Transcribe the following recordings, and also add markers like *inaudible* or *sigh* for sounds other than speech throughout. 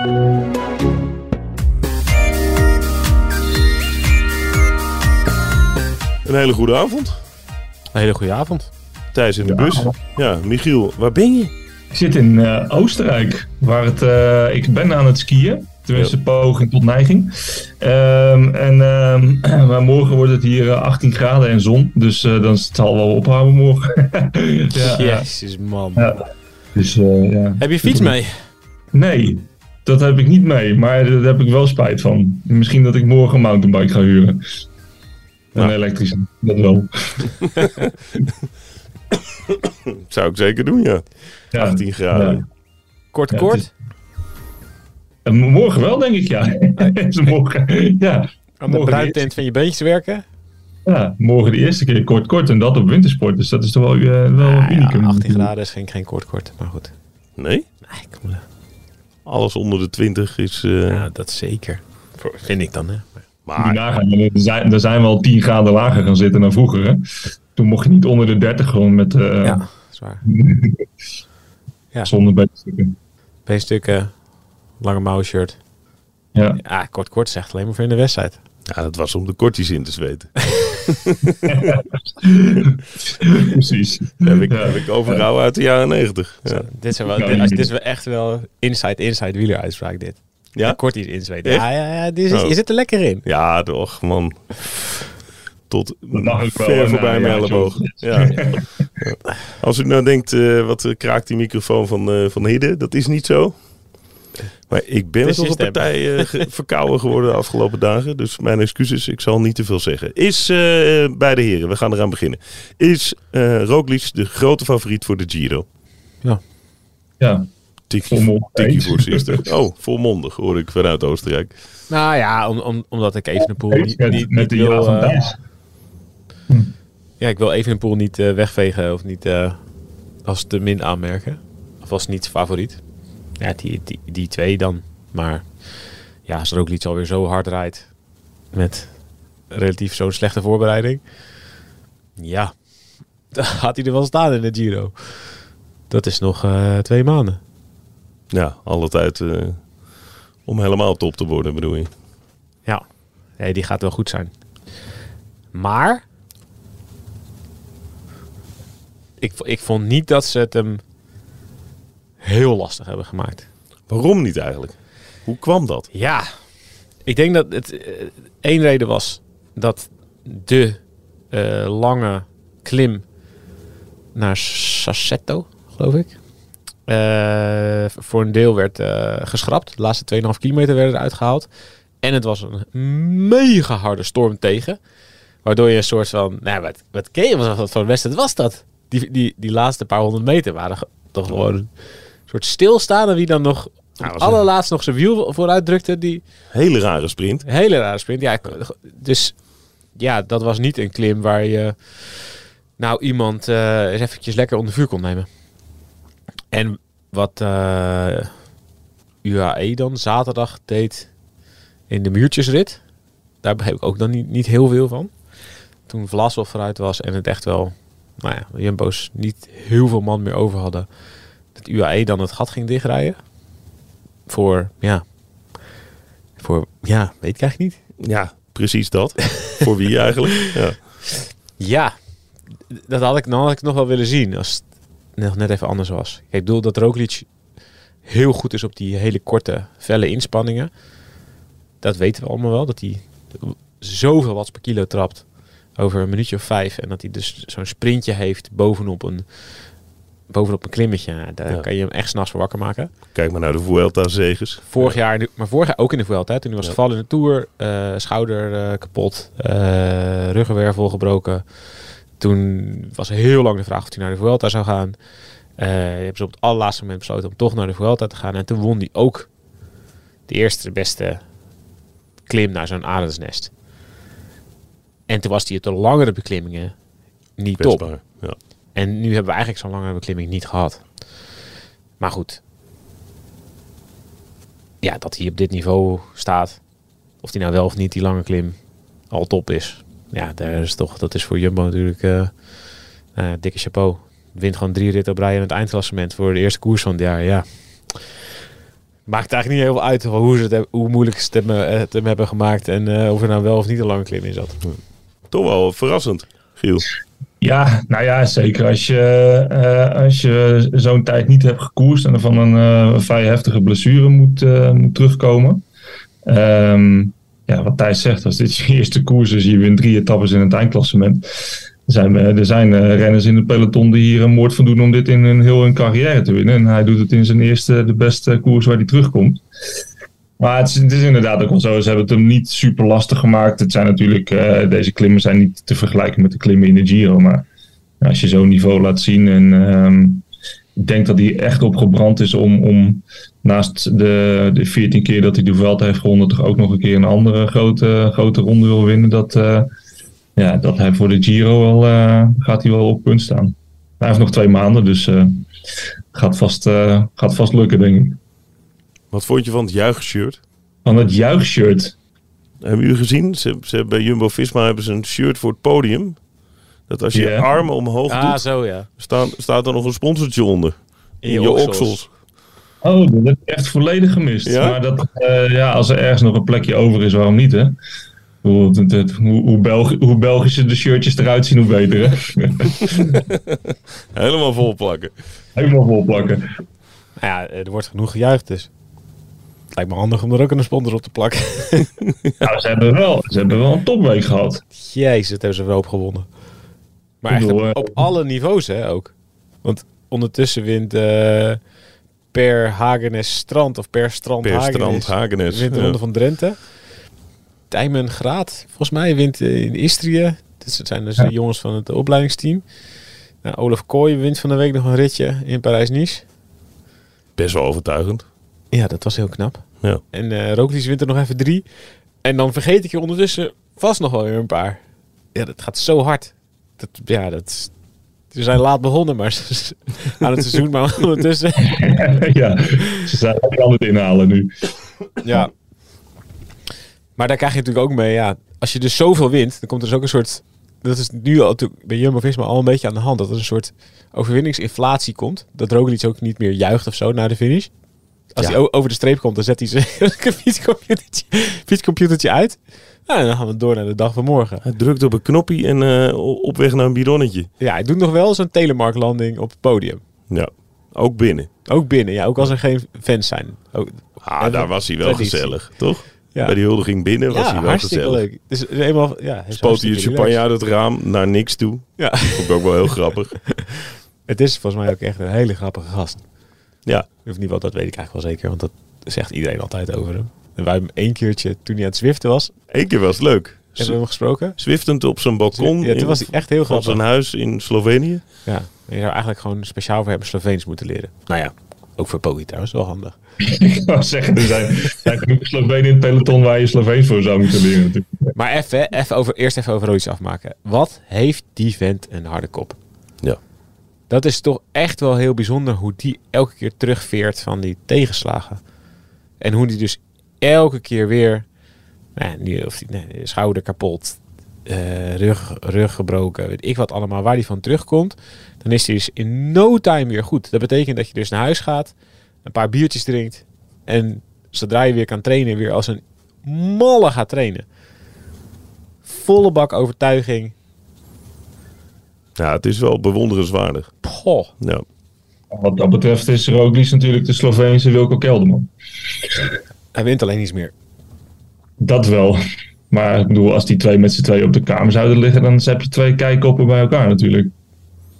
Een hele goede avond. Een hele goede avond. Thijs in de bus. Ja, Michiel, waar ben je? Ik zit in eh, Oostenrijk, waar het, eh, ik ben aan het skiën. Tenminste, poging tot neiging. Ehm, en ehm, *clears throat* maar morgen wordt het hier eh, 18 graden en zon. Dus eh, dan zal wel ophouden morgen. *laughs* ja. Jezus, man. Ja. Dus, eh, ja. Heb je fiets mee? Nee, dat heb ik niet mee. Maar daar heb ik wel spijt van. Misschien dat ik morgen een mountainbike ga huren. Een Nou. elektrische, dat wel. *laughs* Zou ik zeker doen, ja. Ja, 18 graden. ja. Kort, Ja, kort. het En morgen wel, denk ik, ja. *laughs* Morgen, ja. Aan de morgen bruintent van je beentjes werken. Ja, morgen de eerste keer kort kort en dat op wintersport. Dus dat is toch wel, eh, wel Ah, unicum. ja, 18 graden is geen, geen kort, kort. Maar goed. Nee? Nee, kom, Alles onder de 20 is... eh, ja, dat zeker. Vind ik dan, hè. Maar- nagaan, er zijn, er zijn wel 10 graden lager gaan zitten dan vroeger. Hè? Toen mocht je niet onder de 30 gewoon met eh ja, zwaar. *laughs* ja. zonder beenstukken. Beenstukken, lange mouwen shirt. Ja. Ja, kort, kort zegt alleen maar voor in de wedstrijd. ja, dat was om de kortjes in te zweten. *laughs* *laughs* Precies. Dat heb ik, Ja. heb ik overgehouden uit de jaren 90. Ja. Dit, is wel, Ja, dit, is wel echt wel inside, inside wieler uitspraak dit. Ja? Kort iets inzweet. Echt? Ja, ja, ja. Dit is, Oh. Je zit er lekker in. Ja, toch, man. Tot ver voorbij mijn elleboog. *laughs* Ja. Als u nou denkt, eh, wat eh, kraakt die microfoon van, eh van Hidde? Dat is niet zo. Maar ik ben toch een partij eh, *laughs* verkouden geworden de afgelopen dagen. Dus mijn excuses, ik zal niet te veel zeggen. Is, eh, bij de heren, we gaan eraan beginnen. Is eh Roglic de grote favoriet voor de Giro? Ja. Tikkie, Volmondig tikkie voor. *laughs* Oh, volmondig hoor ik vanuit Oostenrijk. Nou ja, om, om, omdat ik Evenepoel niet, Met, niet, met niet de ja wil... van eh, ja, ik wil Evenepoel niet eh, wegvegen of niet eh, als te min aanmerken. Of als niet favoriet. Ja, die, die, die twee dan. Maar ja, als Roglic alweer zo hard rijdt met relatief zo'n slechte voorbereiding. Ja, *laughs* dan gaat hij er wel staan in de Giro. Dat is nog eh, twee maanden. Ja, alle tijd eh, om helemaal top te worden bedoel je. Ja, nee, die gaat wel goed zijn. Maar ik, ik vond niet dat ze het hem heel lastig hebben gemaakt. Waarom niet eigenlijk? Hoe kwam dat? Ja, ik denk dat het eh, één reden was dat de eh, lange klim naar Sassetto, geloof ik, eh, voor een deel werd eh, geschrapt. De laatste 2,5 kilometer werden eruit gehaald. En het was een mega harde storm tegen. Waardoor je een soort van, nou, wat, wat ken je wat voor wedstrijd was dat? Die, die, die laatste paar honderd meter waren toch gewoon soort stilstaan. En wie dan nog Nou, het was een- allerlaatst nog zijn wiel vooruit drukte, die Hele rare sprint. hele rare sprint. Ja, dus ja, dat was niet een klim waar je nou iemand eh eens eventjes lekker onder vuur kon nemen. En wat eh, UAE dan zaterdag deed in de muurtjesrit, daar begreep ik ook dan niet, niet heel veel van. Toen Vlasov vooruit was en het echt wel, nou ja, Jumbo's niet heel veel man meer over hadden, dat UAE dan het gat ging dichtrijden. Voor, ja, voor, ja, weet ik eigenlijk niet. Ja, precies dat. Voor wie *laughs* eigenlijk? Ja. Ja, dat had ik, dan had ik nog wel willen zien als het nog net even anders was. Kijk, ik bedoel dat Roglic heel goed is op die hele korte, felle inspanningen. Dat weten we allemaal wel. Dat hij zoveel watts per kilo trapt over een minuutje of vijf. En dat hij dus zo'n sprintje heeft bovenop een, bovenop een klimmetje. Ja, Daar Ja. kan je hem echt s'nachts voor wakker maken. Kijk maar naar de Vuelta-zegens. Vorig jaar, maar vorig jaar ook in de Vuelta. hè. Toen hij was gevallen in de Tour. eh, schouder eh, kapot. eh ruggenwervel gebroken. Toen was heel lang de vraag of hij naar de Vuelta zou gaan. Je hebt ze op het allerlaatste moment besloten om toch naar de Vuelta te gaan. En toen won hij ook de eerste de beste klim naar zo'n arendsnest. En toen was hij op de langere beklimmingen niet top. Kwetsbaar. Ja. En nu hebben we eigenlijk zo'n lange beklimming niet gehad. Maar goed. Ja, dat hij op dit niveau staat. Of hij nou wel of niet die lange klim al top is. Ja, daar is toch, dat is voor Jumbo natuurlijk eh eh, dikke chapeau. Wint gewoon drie ritten op rij het eindklassement voor de eerste koers van het jaar. Ja. Maakt eigenlijk niet heel veel uit hoe, ze het, hoe moeilijk ze het, hebben- hem hebben gemaakt. En eh, of er nou wel of niet een lange klim in zat. Toch wel verrassend, Giel. Ja, nou ja, zeker als je, eh, als je zo'n tijd niet hebt gekoerst en van een eh, vrij heftige blessure moet, eh, terugkomen. Ehm, ja, wat Thijs zegt, als dit je *laughs* eerste koers is, je wint drie etappes in het eindklassement. Er zijn, eh, er zijn eh, renners in het peloton die hier een moord van doen om dit in hun, heel hun carrière te winnen. En hij doet het in zijn eerste, de beste koers waar hij terugkomt. Maar het is, inderdaad ook wel zo. Ze hebben het hem niet super lastig gemaakt. Het zijn natuurlijk, eh, deze klimmen zijn niet te vergelijken met de klimmen in de Giro. Maar als je zo'n niveau laat zien en ehm, ik denk dat hij echt opgebrand is om, om naast de, de 14 keer dat hij de Vuelta heeft gewonnen, toch ook nog een keer een andere grote, grote ronde wil winnen. Dat, eh, ja, dat hij voor de Giro wel, eh, gaat hij wel op punt staan. Hij heeft nog twee maanden, dus gaat, vast, gaat vast lukken, denk ik. Wat vond je van het juichshirt? Van het juichshirt. Hebben jullie gezien? Ze, ze, bij Jumbo-Visma hebben ze een shirt voor het podium. Dat als je je armen omhoog Ah, doet, zo ja. staan, staat er nog een sponsortje onder. In je, oksels. oksels. Oh, dat heb ik echt volledig gemist. Ja? Maar dat, eh, ja, als er ergens nog een plekje over is, waarom niet, hè? Hoe, hoe, Belgi- hoe Belgische de shirtjes eruit zien, hoe beter, hè? *laughs* Helemaal vol plakken. Helemaal vol plakken. Nou ja, er wordt genoeg gejuicht dus. Het lijkt me handig om er ook een sponsor op te plakken. *laughs* Nou, ze hebben wel, ze hebben wel een topweek gehad. Jezus, het hebben ze wel opgewonnen. Maar Ik echt bedoel, op, eh, op alle niveaus hè, ook. Want ondertussen wint eh, per Hagenes Strand of per Strand Per Hagenes, strand Hagenes. wint de Ja. Ronde van Drenthe. Tijmen Graat, volgens mij, wint eh, in Istrië. Dit zijn dus Ja. de jongens van het opleidingsteam. Nou, Olaf Kooi wint van de week nog een ritje in Parijs-Nice. Best wel overtuigend. Ja, dat was heel knap. Ja. En eh Roglic wint er nog even drie. En dan vergeet ik je ondertussen vast nog wel weer een paar. Ja, dat gaat zo hard. Dat, ja, dat we zijn laat begonnen, maar *laughs* aan het seizoen, maar *laughs* ondertussen. *laughs* ja, ze zijn aan het inhalen nu. Ja. Maar daar krijg je natuurlijk ook mee, ja. Als je dus zoveel wint, dan komt er dus ook een soort... Dat is nu al bij Jumbo-Visma al een beetje aan de hand. Dat er een soort overwinningsinflatie komt. Dat Roglic ook niet meer juicht of zo na de finish. Als Ja. hij over de streep komt, dan zet hij zijn *laughs* fietscomputertje, fietscomputertje uit. Nou, en dan gaan we door naar de dag van morgen. Hij drukt op een knopje en eh, op weg naar een bidonnetje. Ja, hij doet nog wel zo'n telemarklanding op het podium. Ja, ook binnen. Ook binnen, ja. Ook als er geen fans zijn. Ook, Ah, daar was hij wel traditie. gezellig, toch? ja. Bij die huldiging binnen was ja, hij wel hartstikke gezellig. leuk. Dus eenmaal, ja, Spoot hij champagne uit het raam naar niks toe. Ja. Vond ik ook wel heel grappig. *laughs* Het is volgens mij ook echt een hele grappige gast. Ja, Of niet wel, dat weet ik eigenlijk wel zeker. Want dat zegt iedereen altijd over hem. En wij hebben hem één keertje, toen hij aan het zwiften was, één keer was het leuk. hebben we hem gesproken. Zwiftend op zijn balkon Ja, toen was hij echt heel van grappig. zijn huis in Slovenië. Ja, en je zou eigenlijk gewoon speciaal voor hem Sloveens moeten leren. Nou ja, ook voor Poggi trouwens, wel handig. *laughs* Ik wou zeggen, er zijn, zijn genoeg Slovenen in het peloton waar je Sloveens voor zou moeten leren. Natuurlijk. Maar even, even over, eerst even over Royce afmaken. Wat heeft die vent een harde kop? Dat is toch echt wel heel bijzonder hoe die elke keer terugveert van die tegenslagen. En hoe die dus elke keer weer, nou, of die, schouder kapot, eh, rug, rug gebroken, weet ik wat allemaal, waar die van terugkomt. Dan is hij dus in no time weer goed. Dat betekent dat je dus naar huis gaat, een paar biertjes drinkt en zodra je weer kan trainen, weer als een malle gaat trainen. Volle bak overtuiging. Ja, het is wel bewonderenswaardig. Poh. Ja. Wat dat betreft is Roglic natuurlijk de Sloveense Wilco Kelderman. Hij wint alleen iets meer. Dat wel. Maar ik bedoel, als die twee met z'n twee op de kamer zouden liggen, dan heb je twee kijkoppen bij elkaar natuurlijk.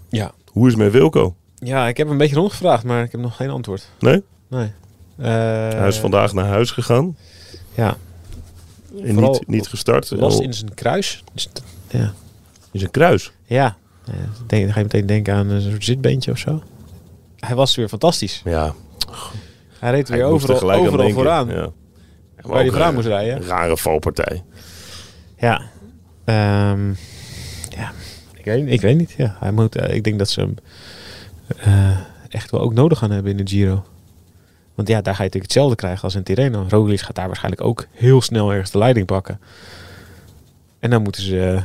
Ja. Hoe is het met Wilco? Ja, ik heb een beetje rondgevraagd, maar ik heb nog geen antwoord. Nee? Nee. Eh, Hij is vandaag naar huis gegaan Ja. en niet, niet gestart. Last Oh, in zijn kruis. Dus ja. is een kruis. Ja. Denk, dan ga je meteen denken aan een soort zitbeentje of zo. Hij was weer fantastisch. Ja, Hij reed hij weer er overal, overal vooraan. Ja. Waar hij vooraan een moest rijden. Rare valpartij. Ja. Ehm, ja. Ik weet, ik weet niet. Ja. Hij moet, eh, ik denk dat ze hem eh, echt wel ook nodig gaan hebben in de Giro. Want ja, daar ga je natuurlijk hetzelfde krijgen als in Tirreno. Roglic gaat daar waarschijnlijk ook heel snel ergens de leiding pakken. En dan moeten ze eh,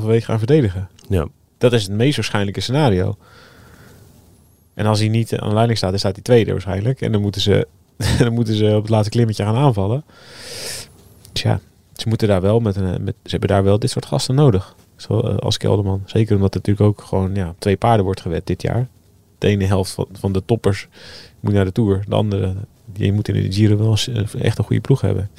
2,5 week gaan verdedigen. Ja. Dat is het meest waarschijnlijke scenario. En als hij niet aan de leiding staat, dan staat hij tweede waarschijnlijk. En dan moeten ze, *laughs* dan moeten ze op het laatste klimmetje gaan aanvallen. Tja, ze moeten daar wel met, een, met ze hebben daar wel dit soort gasten nodig. Zo, eh, als Kelderman. Zeker omdat het natuurlijk ook gewoon ja, twee paarden wordt gewet dit jaar. De ene helft van, van de toppers moet naar de Tour. De andere, die moet in de Giro wel echt een goede ploeg hebben.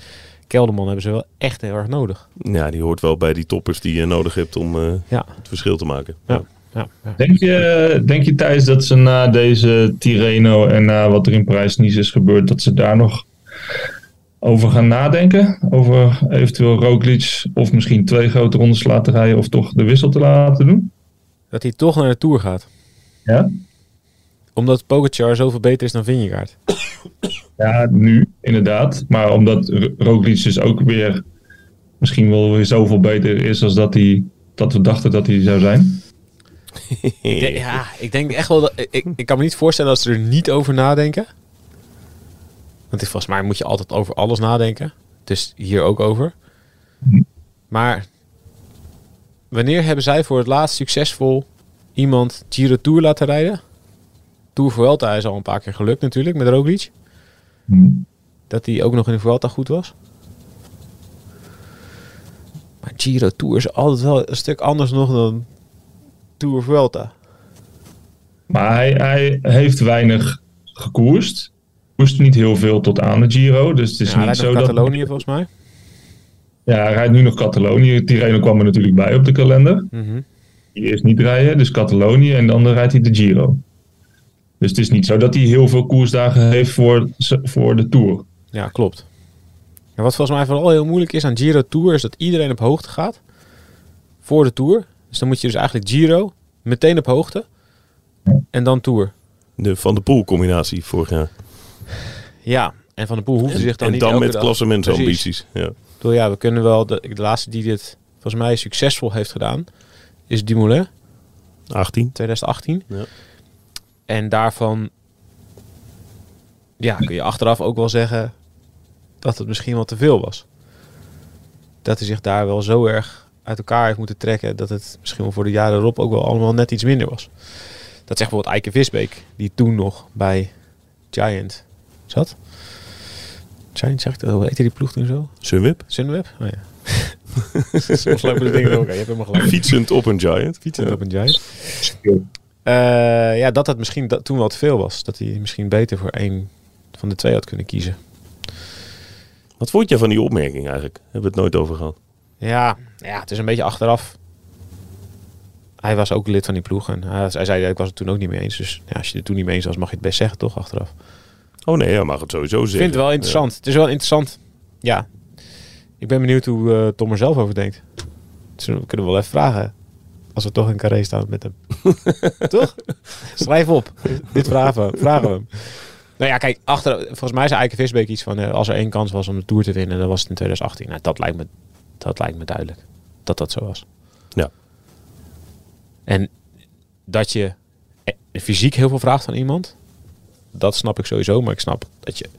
Kelderman hebben ze wel echt heel erg nodig. Ja, die hoort wel bij die toppers die je nodig hebt om eh, Ja, het verschil te maken. Ja. ja, ja. Denk je, denk je Thijs dat ze na deze Tirreno en na wat er in Parijs-Nice is gebeurd, dat ze daar nog over gaan nadenken? Over eventueel Roglic of misschien twee grote rondes laten rijden of toch de wissel te laten doen? Dat hij toch naar de Tour gaat. Ja? Omdat Pogacar zoveel beter is dan Vingegaard. *coughs* Ja, nu inderdaad. Maar omdat Roglic dus ook weer misschien wel weer zoveel beter is als dat, hij, dat we dachten dat hij zou zijn. *laughs* Ja, ik denk echt wel dat. Ik, ik kan me niet voorstellen dat ze er niet over nadenken. Want volgens mij moet je altijd over alles nadenken. Dus hier ook over. Maar wanneer hebben zij voor het laatst succesvol iemand Giro Tour laten rijden? Tour Vuelta is al een paar keer gelukt natuurlijk met Roglic. Dat hij ook nog in de Vuelta goed was. Maar Giro Tour is altijd wel een stuk anders nog dan Tour Vuelta. Maar hij, hij heeft weinig gekoerst. Koerst niet heel veel tot aan de Giro. Dus het is Ja, niet rijdt zo dat... Catalonië volgens mij. Ja, hij rijdt nu nog Catalonië. Tirreno kwam er natuurlijk bij op de kalender. Mhm. Die eerst niet rijden, dus Catalonië. En dan rijdt hij de Giro. Dus het is niet zo dat hij heel veel koersdagen heeft voor, voor de Tour. Ja, klopt. En wat volgens mij vooral heel moeilijk is aan Giro Tour is dat iedereen op hoogte gaat voor de Tour. Dus dan moet je dus eigenlijk Giro meteen op hoogte en dan Tour. De Van de Poel combinatie vorig jaar. Ja, en Van der Poel hoeft En, zich dan en niet dan elke met klassementsambities. Ja. Bedoel, ja, we kunnen wel... De, de laatste die dit volgens mij succesvol heeft gedaan is Dumoulin, 18. 2018. Ja. En daarvan ja, kun je achteraf ook wel zeggen dat het misschien wel te veel was. Dat hij zich daar wel zo erg uit elkaar heeft moeten trekken dat het misschien wel voor de jaren erop ook wel allemaal net iets minder was. Dat zegt bijvoorbeeld Eike Visbeek, die toen nog bij Giant zat. Giant, zeg ik dat? Hoe heette die ploeg toen zo? Sunweb. Sunweb? Oh ja. *laughs* Soms lopen de dingen ook. Je hebt helemaal gelijk. Fietsend op een Giant. Fietsen Ja. op een Giant. Eh, ja, dat het misschien dat toen wat veel was. Dat hij misschien beter voor één van de twee had kunnen kiezen. Wat vond je van die opmerking eigenlijk? Hebben we het nooit over gehad. Ja, ja, het is een beetje achteraf. Hij was ook lid van die ploeg. En hij, hij zei, ik was het toen ook niet mee eens. Dus ja, als je het toen niet mee eens was, mag je het best zeggen, toch? Achteraf. Oh nee, ja, mag het sowieso Ik zeggen. vind het wel interessant. Het is wel interessant. Ja. Ik ben benieuwd hoe eh, Tom er zelf over denkt. Dus we kunnen wel even vragen. Als we toch in carré staan met hem. *laughs* toch? Schrijf op. Dit vragen we, vragen we hem. Nou ja, kijk, achter, volgens mij zei Eike Visbeek iets van... eh, als er één kans was om de Tour te winnen, dan was het in 2018. Nou, dat lijkt me, dat lijkt me duidelijk. Dat dat zo was. Ja. En dat je eh, fysiek heel veel vraagt van iemand... Dat snap ik sowieso, maar ik snap dat, je,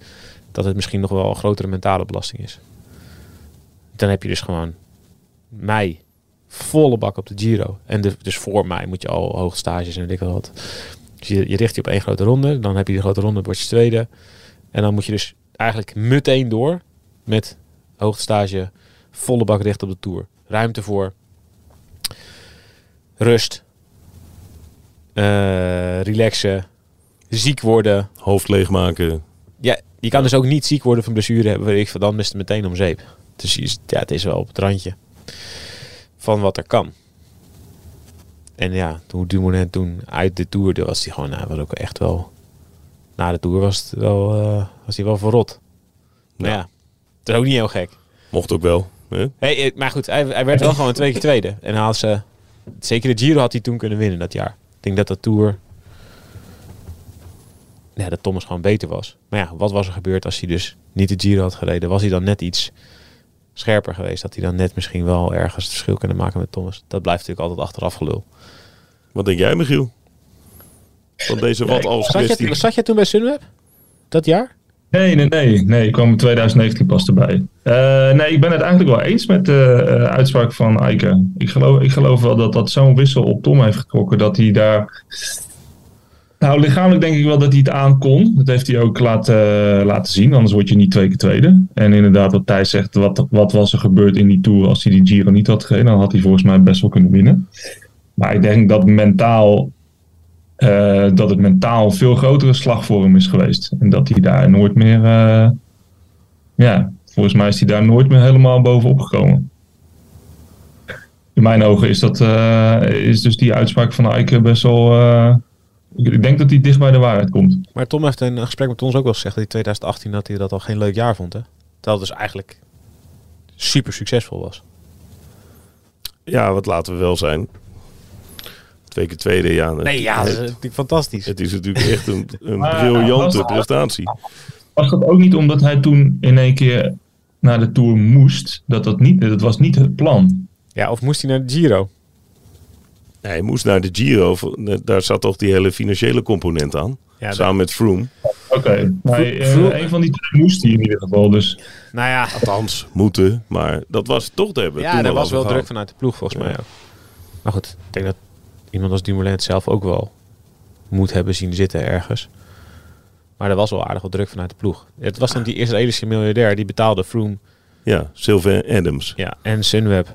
dat het misschien nog wel een grotere mentale belasting is. Dan heb je dus gewoon mei volle bak op de Giro. En de, dus voor mij moet je al hoogstages en weet ik wel wat. Dus je, je richt je op één grote ronde. Dan heb je de grote ronde, word je tweede. En dan moet je dus eigenlijk meteen door met hoogstage, volle bak richt op de Tour. Ruimte voor rust, eh, relaxen, ziek worden. Hoofd leegmaken. Ja, je kan dus ook niet ziek worden van blessure hebben. Ik, dan is het meteen om zeep. Dus ja, het is wel op het randje van wat er kan. En ja, toen Dumoulin toen uit de Tour, was hij gewoon, nou, was ook echt wel... Na de Tour was, het wel, eh, was hij wel verrot. Nou Ja. ja, dat is ook niet heel gek. Mocht ook wel. Hè? Hey, eh, maar goed, hij, hij werd wel gewoon twee keer tweede. En had ze, zeker de Giro had hij toen kunnen winnen dat jaar. Ik denk dat de Tour... Ja, dat Thomas gewoon beter was. Maar ja, wat was er gebeurd als hij dus niet de Giro had gereden? Was hij dan net iets scherper geweest? Dat hij dan net misschien wel ergens het verschil kunnen maken met Thomas? Dat blijft natuurlijk altijd achteraf gelul. Wat denk jij, Michiel? Van deze wat als Zat kwestie. je, zat je toen bij Sunweb? Dat jaar? Nee, nee, nee. Nee, ik kwam in 2019 pas erbij. Eh, nee, ik ben het eigenlijk wel eens met de eh, uitspraak van Eike. Ik geloof, ik geloof wel dat dat zo'n wissel op Tom heeft getrokken dat hij daar Nou, lichamelijk denk ik wel dat hij het aan kon. Dat heeft hij ook laten, laten zien. Anders word je niet twee keer tweede. En inderdaad, wat Thijs zegt, wat, wat was er gebeurd in die Tour als hij die Giro niet had gereden? Dan had hij volgens mij best wel kunnen winnen. Maar ik denk dat mentaal eh, dat het mentaal een veel grotere slag voor hem is geweest. En dat hij daar nooit meer. eh, ja, volgens mij is hij daar nooit meer helemaal bovenop gekomen. In mijn ogen is, dat, eh, is dus die uitspraak van Eike best wel. Ik denk dat hij dicht bij de waarheid komt. Maar Tom heeft in een gesprek met ons ook wel gezegd dat hij 2018 dat hij dat al geen leuk jaar vond. Hè? Terwijl het dus eigenlijk super succesvol was. Ja, wat laten we wel zijn. Twee keer tweede, ja. Nee, ja, dat is natuurlijk fantastisch. het is natuurlijk echt een, een briljante prestatie. Was dat ook niet omdat hij toen in één keer naar de Tour moest? Dat, dat, niet, dat was niet het plan. Ja, of moest hij naar de Giro? Nee, hij moest naar de Giro. Daar zat toch die hele financiële component aan. Ja, samen met Froome. Oké, maar eh, een van die twee moest hij in ieder geval. Dus Nou ja, Althans, moeten. Maar dat was toch te hebben. ja er was wel gehad. druk vanuit de ploeg volgens Ja. mij ook. Maar goed, ik denk dat iemand als Dumoulin het zelf ook wel moet hebben zien zitten ergens. Maar er was wel aardig wat druk vanuit de ploeg. Het was dan die Israëlische miljardair die betaalde Froome Ja, Sylvain Adams. ja, en Sunweb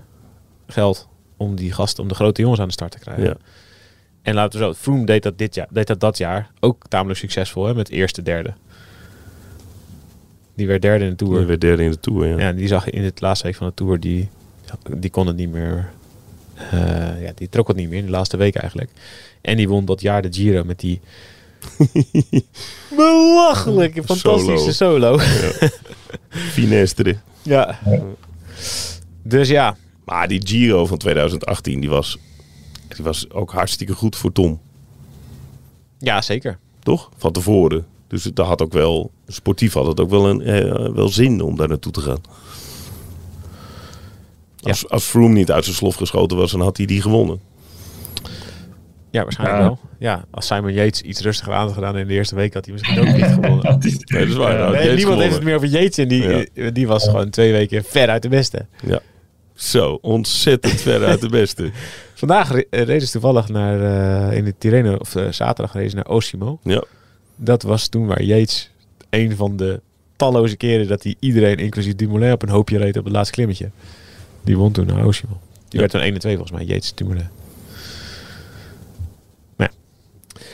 geld om die gasten, om de grote jongens aan de start te krijgen. Ja. En laten we zo, Froome deed dat, dit jaar, deed dat dat jaar ook tamelijk succesvol hè, met eerste, derde. Die werd derde in de Tour. Die werd derde in de Tour, ja. Die zag je in het laatste week van de Tour, die, die kon het niet meer. eh, ja, die trok het niet meer in de laatste week eigenlijk. En die won dat jaar de Giro met die *laughs* belachelijke, fantastische solo. *laughs* Finestre. Ja. Dus ja, Maar die Giro van 2018, die was, die was ook hartstikke goed voor Tom. ja, zeker. Toch? Van tevoren. Dus het had ook wel, sportief had het ook wel, een, eh, wel zin om daar naartoe te gaan. Als, als Froome niet uit zijn slof geschoten was, dan had hij die gewonnen. Ja, waarschijnlijk Ja. wel. Ja, als Simon Yates iets rustiger aan had gedaan in de eerste week, had hij misschien ook niet gewonnen. *laughs* dat is, Nee, dat is waar. Ja. Nee, niemand heeft het meer over Yates en die, eh, die was gewoon twee weken ver uit de beste. Ja. Zo, ontzettend ver uit de beste. *laughs* Vandaag re- eh, reden ze toevallig naar, eh, in de Tirreno, of eh, zaterdag reden ze naar Osimo. Ja. Dat was toen waar Yates een van de talloze keren dat hij iedereen, inclusief Dumoulin, op een hoopje reed op het laatste klimmetje. Die won toen naar Osimo. Die Ja. werd toen 1 en 2 volgens mij, Yates Dumoulin.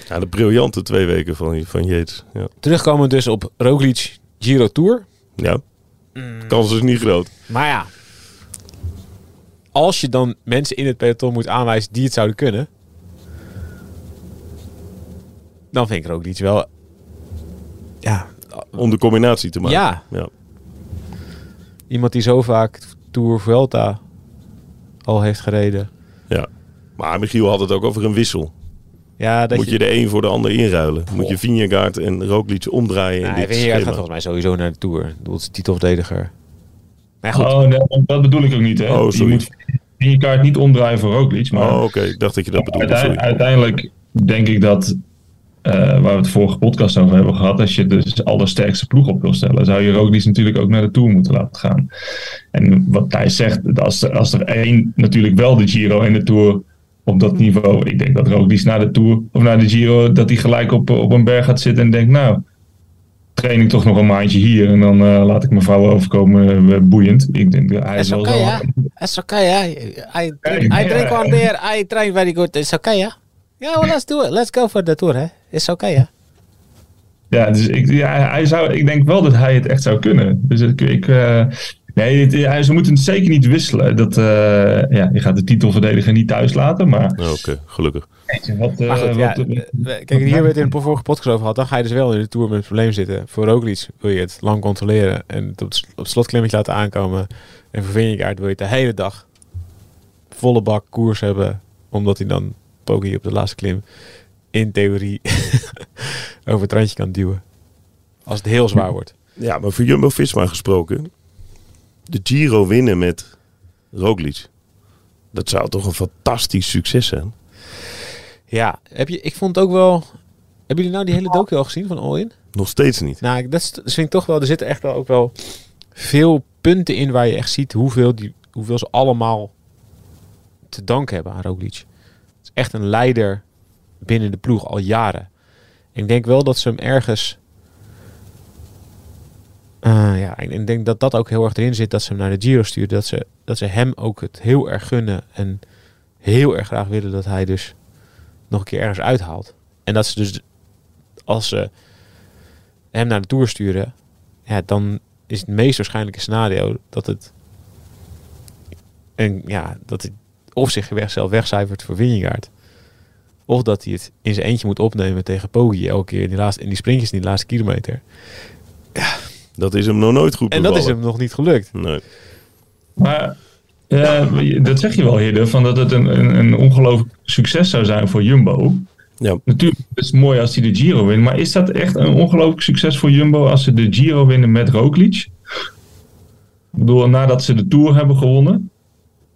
ja, de briljante twee weken van, van Yates. Ja. Terugkomen dus op Roglic Giro Tour. ja. Kans is niet groot. Maar ja, als je dan mensen in het peloton moet aanwijzen die het zouden kunnen, dan vind ik Roglic wel, ja, Om de combinatie te maken. ja, ja. iemand die zo vaak Tour Vuelta al heeft gereden. Ja. Maar Michiel had het ook over een wissel. Ja, dat Moet je de een voor de ander inruilen. Moet je Vingegaard en Roglic omdraaien Nou, in dit Vingegaard gaat volgens mij sowieso naar de Tour. Het is titelverdediger. Maar goed, Oh, nee, dat bedoel ik ook niet. Hè. Oh, je moet je kaart niet omdraaien voor Roglic. Maar Oh, oké. Ik dacht dat je dat bedoelde. uitein- Sorry. uiteindelijk denk ik dat, eh, waar we het vorige podcast over hebben gehad, als je dus de allersterkste ploeg op wil stellen, zou je Roglic natuurlijk ook naar de Tour moeten laten gaan. En wat Thijs zegt, als er, als er één natuurlijk wel de Giro en de Tour op dat niveau, ik denk dat Roglic naar de Tour of naar de Giro, dat hij gelijk op, op een berg gaat zitten en denkt, nou, train ik toch nog een maandje hier en dan eh, laat ik mijn vrouw overkomen, eh, boeiend. Ik denk hij It's wel okay, zo- yeah. It's okay, yeah. I drink, Yeah. I drink one beer. I train very good. It's okay. Yeah, well, let's do it. Let's go for the tour, hè. It's okay, yeah. Ja, dus ik, ja, hij zou, ik denk wel dat hij het echt zou kunnen. Dus ik, ik eh, nee, het- hij, ze moeten het zeker niet wisselen. Dat, eh, ja, je gaat de titelverdediger niet thuis laten, maar Oh, Oké, gelukkig. wat, ja, wat- kijk, hier werd in de vorige podcast over gehad. Dan ga je dus wel in de Tour met het probleem zitten. Voor Roglic wil je het lang controleren en het op het, het slotklimmetje laten aankomen. En voor Vingegaard wil je het de hele dag volle bak koers hebben. Omdat hij dan Poggi op de laatste klim in theorie *laughs* over het randje kan duwen. Als het heel zwaar wordt. Ja, maar voor Jumbo-Visma gesproken. De Giro winnen met Roglic. Dat zou toch een fantastisch succes zijn? Ja, heb je, ik vond het ook wel... Hebben jullie nou die hele docu al gezien van All In? Nog steeds niet. Nou, dat, is, dat vind ik toch wel... Er zitten echt wel ook wel veel punten in waar je echt ziet hoeveel, die, hoeveel ze allemaal te danken hebben aan Roglic. Het is echt een leider binnen de ploeg al jaren. Ik denk wel dat ze hem ergens... Eh, ja, ik ik denk dat dat ook heel erg erin zit dat ze hem naar de Giro sturen. Dat ze, dat ze hem ook het heel erg gunnen en heel erg graag willen dat hij dus nog een keer ergens uithaalt. En dat ze dus, als ze hem naar de Tour sturen, ja, dan is het meest waarschijnlijke scenario dat het, en ja, dat het of zich zelf wegcijfert voor Vingegaard. Of dat hij het in zijn eentje moet opnemen tegen Poggi elke keer in die, laatste, in die sprintjes in die laatste kilometer. Dat is hem nog nooit goed En dat is bevallen. hem nog niet gelukt. Nee. Maar eh, dat zeg je wel, Hidde, van dat het een, een, een ongelooflijk succes zou zijn voor Jumbo. Ja. Natuurlijk is het mooi als hij de Giro wint, maar is dat echt een ongelooflijk succes voor Jumbo als ze de Giro winnen met Roglic? Ik bedoel, nadat ze de Tour hebben gewonnen,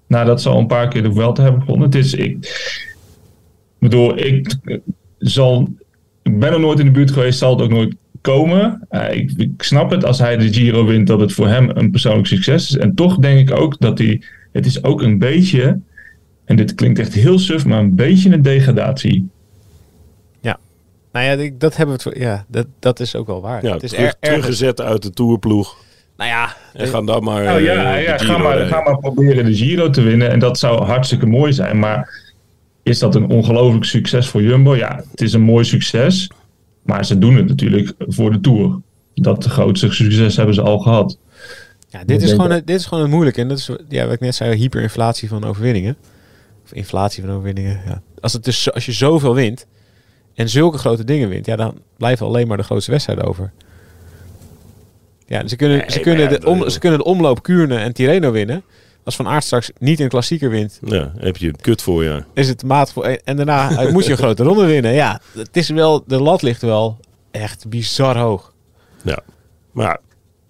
nadat ze al een paar keer de Vuelta hebben gewonnen. Het is, ik, ik bedoel, ik zal, ik ben er nooit in de buurt geweest, zal het ook nooit komen. Eh, ik, ik snap het als hij de Giro wint dat het voor hem een persoonlijk succes is. En toch denk ik ook dat hij, het is ook een beetje, en dit klinkt echt heel suf, maar een beetje een degradatie. Nou ja, ik- dat hebben we het. Ja, dat, dat is ook wel waar. Ja, het is terug- er, teruggezet uit de tourploeg. Nou ja, En gaan dan maar. Nou ja, eh, ja de ga, Giro maar, ga maar proberen de Giro te winnen. En dat zou hartstikke mooi zijn. Maar is dat een ongelooflijk succes voor Jumbo? Ja, het is een mooi succes. Maar ze doen het natuurlijk voor de Tour. Dat grootste succes hebben ze al gehad. Ja, dit is, gewoon, het- dit is gewoon het moeilijke. En dat is ja, wat ik net zei, hyperinflatie van overwinningen. Of inflatie van overwinningen. Ja. Als, het dus, als je zoveel wint en zulke grote dingen wint, ja, dan blijven alleen maar de grootste wedstrijden over. Ja, ze kunnen, Nee, ze kunnen, de, om, ze kunnen de omloop Kuurne en Tirreno winnen. Als Van Aert straks niet een klassieker wint, Ja, heb je een kut voorjaar. is het maat voor... En daarna eh, moet je een grote ronde winnen. Ja, het is wel, de lat ligt wel echt bizar hoog. Ja. Maar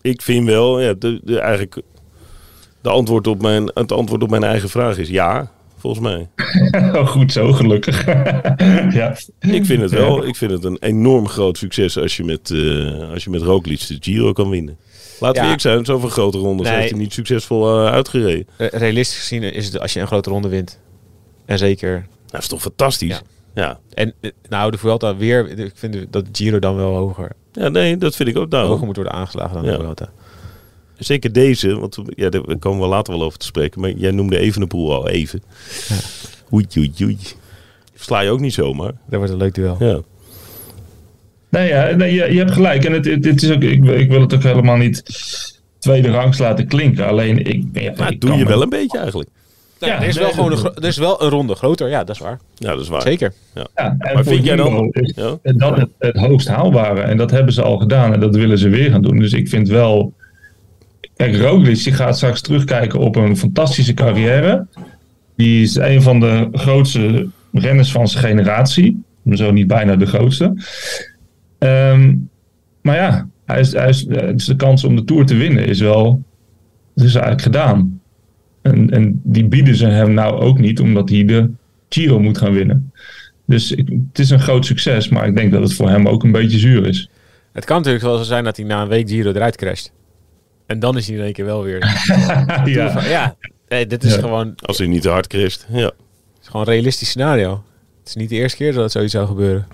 ik vind wel, ja, de, de, eigenlijk. De antwoord op mijn, het antwoord op mijn eigen vraag is ja, volgens mij. *laughs* Goed zo, gelukkig. *laughs* ja. Ik vind het wel. Ik vind het een enorm groot succes als je met, eh als je met Roglic de Giro kan winnen. Laten we Ja. eerlijk zijn, zoveel grote rondes Nee. heeft hij niet succesvol eh, uitgereden. Realistisch gezien is het als je een grote ronde wint. En zeker Dat is toch fantastisch? Ja. Ja. Ja, En eh, nou, de Vuelta weer. Ik vind dat Giro dan wel hoger, nee, dat vind ik ook daarom. hoger moet worden aangeslagen dan Ja. de Vuelta. Zeker deze, want ja, daar komen we later wel over te spreken. Maar jij noemde Evenepoel al even. Ja. Oei, oei, oei. Sla je ook niet zomaar. Dat wordt een leuk duel. Ja. Nee, ja, nee je, je hebt gelijk. En het, het, het is ook, ik, ik wil het ook helemaal niet tweede rangs laten klinken. Alleen, ik, ja, Maar ik doe je me- wel een beetje eigenlijk. Nee, Ja, er, is wel gewoon een, er is wel een ronde groter. Ja, dat is waar. Ja, dat is waar. Zeker. Ja, en Maar voor vind jij dan- is Ja? dat het, het hoogst haalbare. En dat hebben ze al gedaan en dat willen ze weer gaan doen. Dus ik vind wel... Kijk, Roglic die gaat straks terugkijken op een fantastische carrière. Die is een van de grootste renners van zijn generatie. Zo niet bijna de grootste. Ehm, maar ja, hij is, hij is, eh, dus de kans om de Tour te winnen is wel... Dat is eigenlijk gedaan. En, en die bieden ze hem nou ook niet, omdat hij de Giro moet gaan winnen. Dus ik, het is een groot succes, maar ik denk dat het voor hem ook een beetje zuur is. Het kan natuurlijk wel zo zijn dat hij na een week Giro eruit crasht. En dan is hij in één keer wel weer. *laughs* ja. ja, nee, dit is Ja. gewoon, Als hij niet te hard crasht. Ja. het is gewoon een realistisch scenario. Het is niet de eerste keer dat zoiets zou gebeuren.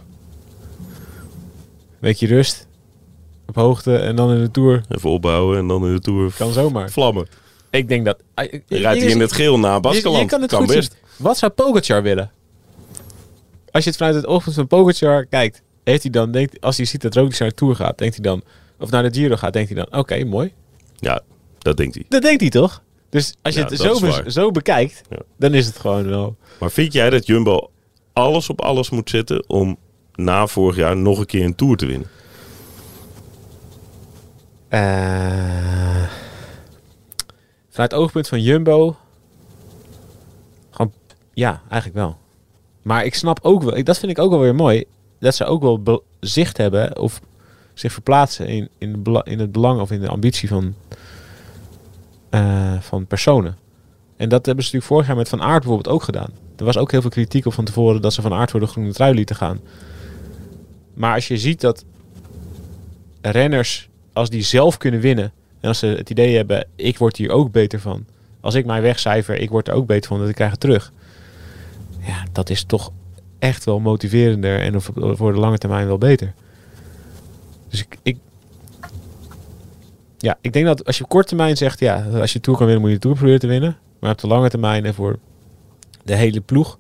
Weekje rust. Op hoogte en dan in de Tour. Even opbouwen en dan in de Tour Kan zomaar. vlammen. Ik denk dat... Dan rijdt hij in het geel naar Je, Baskeland. je kan het kan goed best. zien. Wat zou Pogacar willen? Als je het vanuit het oogpunt van Pogacar kijkt, heeft hij dan, denkt, als hij ziet dat Roglic naar de Tour gaat, denkt hij dan, of naar de Giro gaat, denkt hij dan, oké, mooi. Ja, dat denkt hij. Dat denkt hij toch? Dus als je Ja, het zo, be- zo bekijkt, Ja. dan is het gewoon wel... Maar vind jij dat Jumbo alles op alles moet zetten om na vorig jaar nog een keer een Tour te winnen? Eh, vanuit het oogpunt van Jumbo, gewoon, ja, eigenlijk wel. Maar ik snap ook wel, dat vind ik ook wel weer mooi, dat ze ook wel zicht hebben of zich verplaatsen in, in, in het belang of in de ambitie van, eh, van personen. En dat hebben ze natuurlijk vorig jaar met Van Aert bijvoorbeeld ook gedaan. Er was ook heel veel kritiek op van tevoren dat ze Van Aert voor de groene trui lieten gaan. Maar als je ziet dat renners, als die zelf kunnen winnen, en als ze het idee hebben, ik word hier ook beter van. Als ik mijn wegcijfer, ik word er ook beter van, dat ik krijg het terug. Ja, dat is toch echt wel motiverender en voor de lange termijn wel beter. Dus ik, ik, ja, ik denk dat als je op korte termijn zegt, ja, als je Tour kan winnen, moet je de Tour proberen te winnen. Maar op de lange termijn en voor de hele ploeg.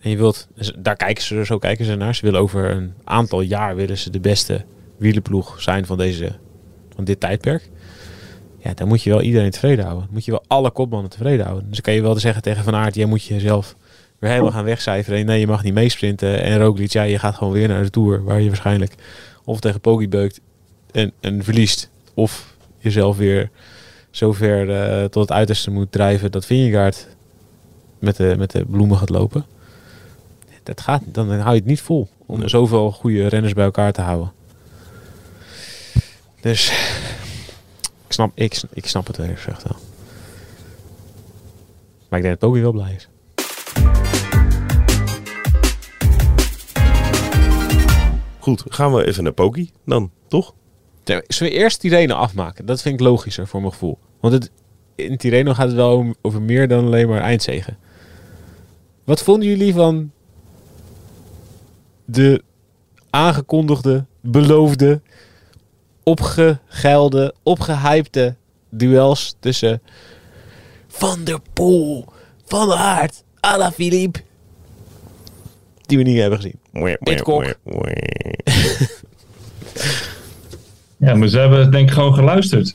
En je wilt, dus daar kijken ze, zo kijken ze naar. Ze willen over een aantal jaar willen ze de beste wielenploeg zijn van deze, van dit tijdperk. Ja, dan moet je wel iedereen tevreden houden. Dan moet je wel alle kopmannen tevreden houden. Dus dan kan je wel zeggen tegen Van Aert, jij moet jezelf weer helemaal gaan wegcijferen. Nee, je mag niet meesprinten. En Roglic, ja, je gaat gewoon weer naar de Tour. Waar je waarschijnlijk of tegen Poggi beukt en, en verliest. Of jezelf weer zover eh tot het uiterste moet drijven dat Vingegaard met de, met de bloemen gaat lopen. Dat gaat, dan hou je het niet vol om zoveel goede renners bij elkaar te houden. Dus ik snap, ik, ik snap het eerlijk gezegd wel. Maar ik denk dat Poggi wel blij is. Goed, gaan we even naar Poki dan, toch? Zullen we eerst Tirreno afmaken? Dat vind ik logischer voor mijn gevoel. Want het, in Tirreno gaat het wel over meer dan alleen maar eindzegen. Wat vonden jullie van de aangekondigde, beloofde, opgegeilde, opgehypte duels tussen Van der Poel, Van Aert, Alaphilippe, die we niet hebben gezien. Pitcock. *laughs* Ja, maar ze hebben denk ik gewoon geluisterd.